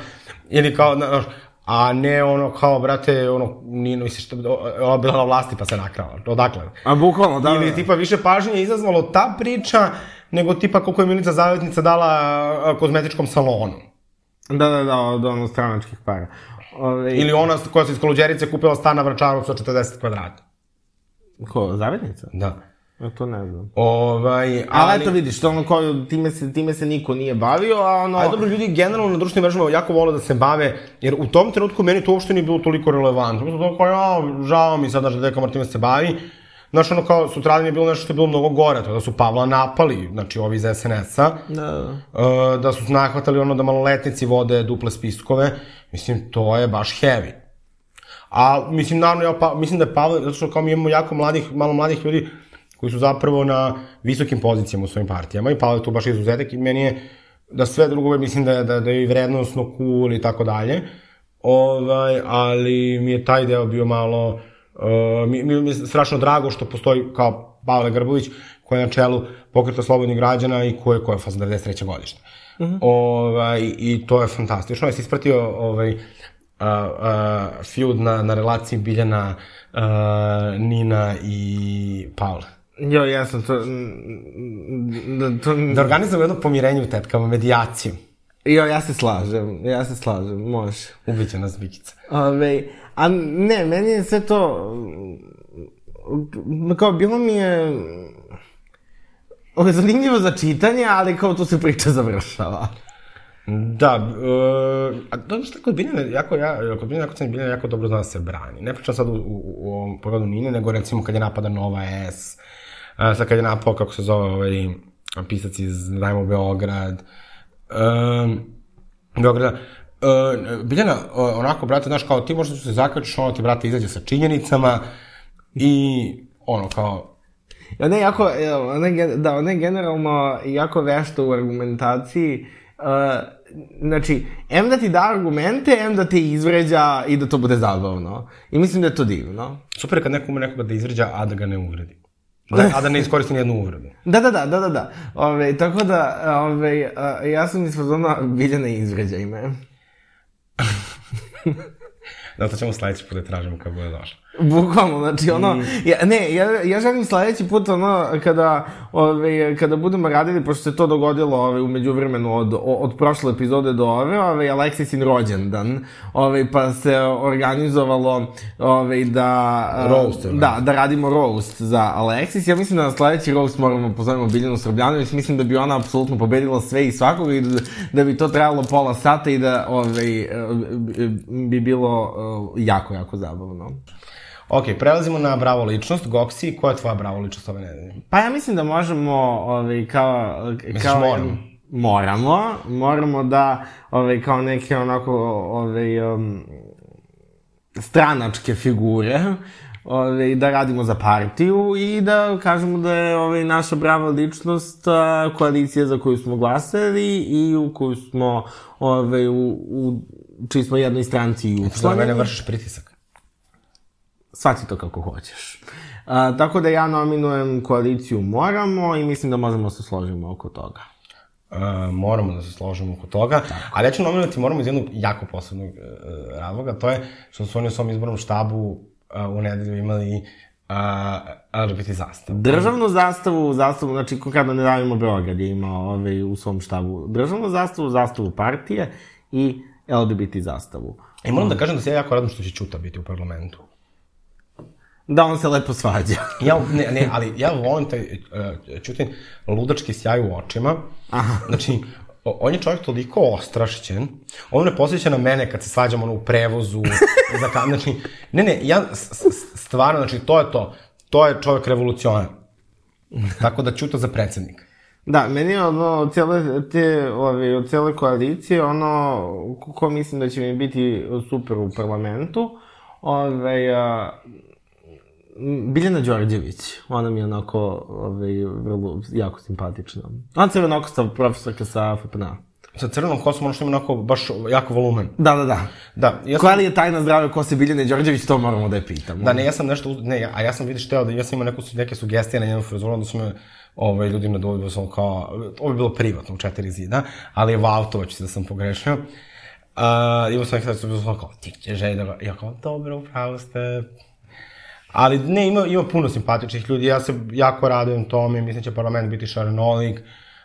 ili kao, znaš, a ne ono kao, brate, ono, nije, misliš, što, ova bila na vlasti pa se nakrala, odakle? A bukvalno, da, Ili da. tipa više pažnje je izazvalo ta priča, nego tipa koliko je Milica Zavetnica dala kozmetičkom salonu. Da, da, da, od ono stranačkih para. Ove, Ili ona koja se iz Koluđerice kupila stan na Vračaru sa 40 kvadrata. Ko, zavetnica? Da. Ja to ne znam. Ovaj, ali... Ali eto vidiš, to ono kao, time se, time se niko nije bavio, a ono... Ali dobro, ljudi generalno na društvenim mrežama jako vole da se bave, jer u tom trenutku meni to uopšte nije bilo toliko relevantno. Mislim, to kao, ja, žao mi sad, znaš, da Deka Martina se bavi. Znaš, ono kao, sutradan je bilo nešto što je bilo mnogo gore, to da su Pavla napali, znači ovi iz SNS-a, Da, da. uh, da su nahvatali ono da maloletnici vode duple spiskove, mislim, to je baš heavy. A, mislim, naravno, ja pa, mislim da je Pavle, zato što kao mi imamo jako mladih, malo mladih ljudi koji su zapravo na visokim pozicijama u svojim partijama i Pavle je tu baš izuzetak i meni je da sve drugo mislim da da, da je i vrednostno cool i tako dalje. Ovaj, ali mi je taj deo bio malo, uh, mi, mi, mi je strašno drago što postoji kao Pavle Grbović koji je na čelu pokreta slobodnih građana i koji je, koja je fazna 93. godište. Mm -hmm. ovaj, I to je fantastično. Jesi ispratio ovaj, uh, uh, feud na, na relaciji Biljana, uh, Nina i Pavla? Jo, ja sam to... Da, to... Da organizujemo jedno pomirenje u tetkama, medijaciju. Jo, ja se slažem, ja se slažem, može. Ubiće nas Vikica. Ove, a ne, meni je sve to... Kao, bilo mi je... Ovo je zanimljivo za čitanje, ali kao tu se priča završava. Da, uh, a dobro što kod Biljana, jako, ja, kod Biljana, jako sam jako dobro zna da se brani. Ne pričam sad u, u, u ovom pogledu Nine, nego recimo kad je napada Nova S, uh, sad kad je napao, kako se zove, ovaj pisac iz Dajmo Beograd, um, Beograda, uh, Biljana, onako, brate, znaš, kao ti možda se zakačiš, ono ti, brate, izađe sa činjenicama i ono, kao, Ona je jako, ona je, da, ona je generalno jako vešta u argumentaciji. Uh, znači, em da ti da argumente, em da te izvređa i da to bude zabavno. I mislim da je to divno. super je kad neko ume nekoga da izvređa, a da ga ne uvredi. Da, a da ne iskoristi nijednu uvredu. Da, da, da, da, da, da. Ove, tako da, ove, a, ja sam iz fazona Biljana izvređaj me. Da, to ćemo sledeći put da tražimo kad bude došlo. Bukvalno, znači ono, Mm. ja, ne, ja, ja želim sledeći put ono, kada, ove, kada budemo radili, pošto se to dogodilo ove, umeđu vremenu od, od prošle epizode do ove, ove, Aleksisin rođendan, ove, pa se organizovalo ove, da... Roast? Da, da radimo roast za Aleksis. Ja mislim da na sledeći roast moramo pozovemo Biljanu Srbljanović, mislim da bi ona apsolutno pobedila sve i svakoga i da, da bi to trajalo pola sata i da ove, bi bilo e, jako, jako zabavno. Ok, prelazimo na bravo ličnost. Goksi, koja je tvoja bravo ličnost ove nedelje? Pa ja mislim da možemo, ovaj, kao... kao moramo? Moramo, moramo da, ovaj, kao neke onako, ovaj, um, stranačke figure, ovaj, da radimo za partiju i da kažemo da je ovaj, naša brava ličnost a, koalicija za koju smo glasali i u koju smo, ovaj, u, u čiji smo jednoj stranci i Što na učlanjeni. mene vršiš pritisak? Svati to kako hoćeš. A, tako da ja nominujem koaliciju Moramo i mislim da možemo da se složimo oko toga. Uh, moramo da se složimo oko toga, ali ja ću nominovati moramo iz jednog jako posebnog uh, razloga, to je što su oni u svom izbornom štabu uh, u nedelju imali uh, LGBT zastav. Državnu zastavu, zastavu, znači konkretno ne davimo Beograd je imao ovaj, u svom štabu državnu zastavu, zastavu partije i LGBT zastavu. I moram da kažem da se ja jako radim što će Ćuta biti u parlamentu. Da on se lepo svađa. Ja, ne, ne, ali ja volim taj uh, Ćutin ludački sjaj u očima. Aha. Znači, on je čovjek toliko ostrašćen, on ne posjeća na mene kad se svađamo ono, u prevozu, za kam, znači, ne, ne, ja stvarno, znači, to je to. To je čovjek revolucionar. Tako da Ćuta za predsednika. Da, meni je ono, od cijele, te, ove, od cijele koalicije, ono, ko, mislim da će mi biti super u parlamentu, ove, a, m, Biljana Đorđević, ona mi je onako, ove, vrlo, jako simpatična. Ona crvenokosta profesorka sa FPNA. Sa crvenom kosom ono što ima onako baš jako volumen. Da, da, da. Da, ja sam, Koja li je tajna zdrave kose Biljane Đorđević, to moramo da je pitamo. da ne, ja sam nešto, ne, a ja sam vidiš teo da ja sam imao neku, neke sugestije na njenu frizuru, onda su me ovaj, ljudi na dovoljno sam kao, ovo je bilo privatno u četiri zida, ali u Autovaću da sam pogrešio. Uh, imao sam nekada su bilo kao, ti će želj da ga, ja kao, dobro, upravo ste. Ali ne, ima, ima puno simpatičnih ljudi, ja se jako radujem tome, mislim da će parlament biti šarenolik,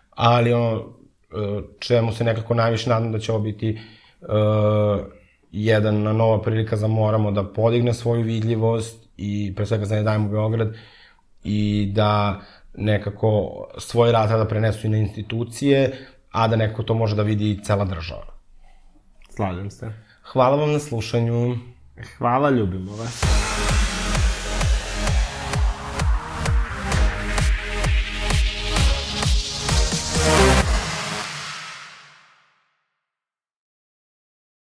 ali ono, e, čemu se nekako najviše nadam da će ovo biti uh, jedan nova prilika za moramo da podigne svoju vidljivost i pre svega za ne dajemo Beograd i da nekako svoj rad da prenesu i na institucije, a da nekako to može da vidi i cela država. Slažem se. Hvala vam na slušanju. Hvala, ljubimo vas.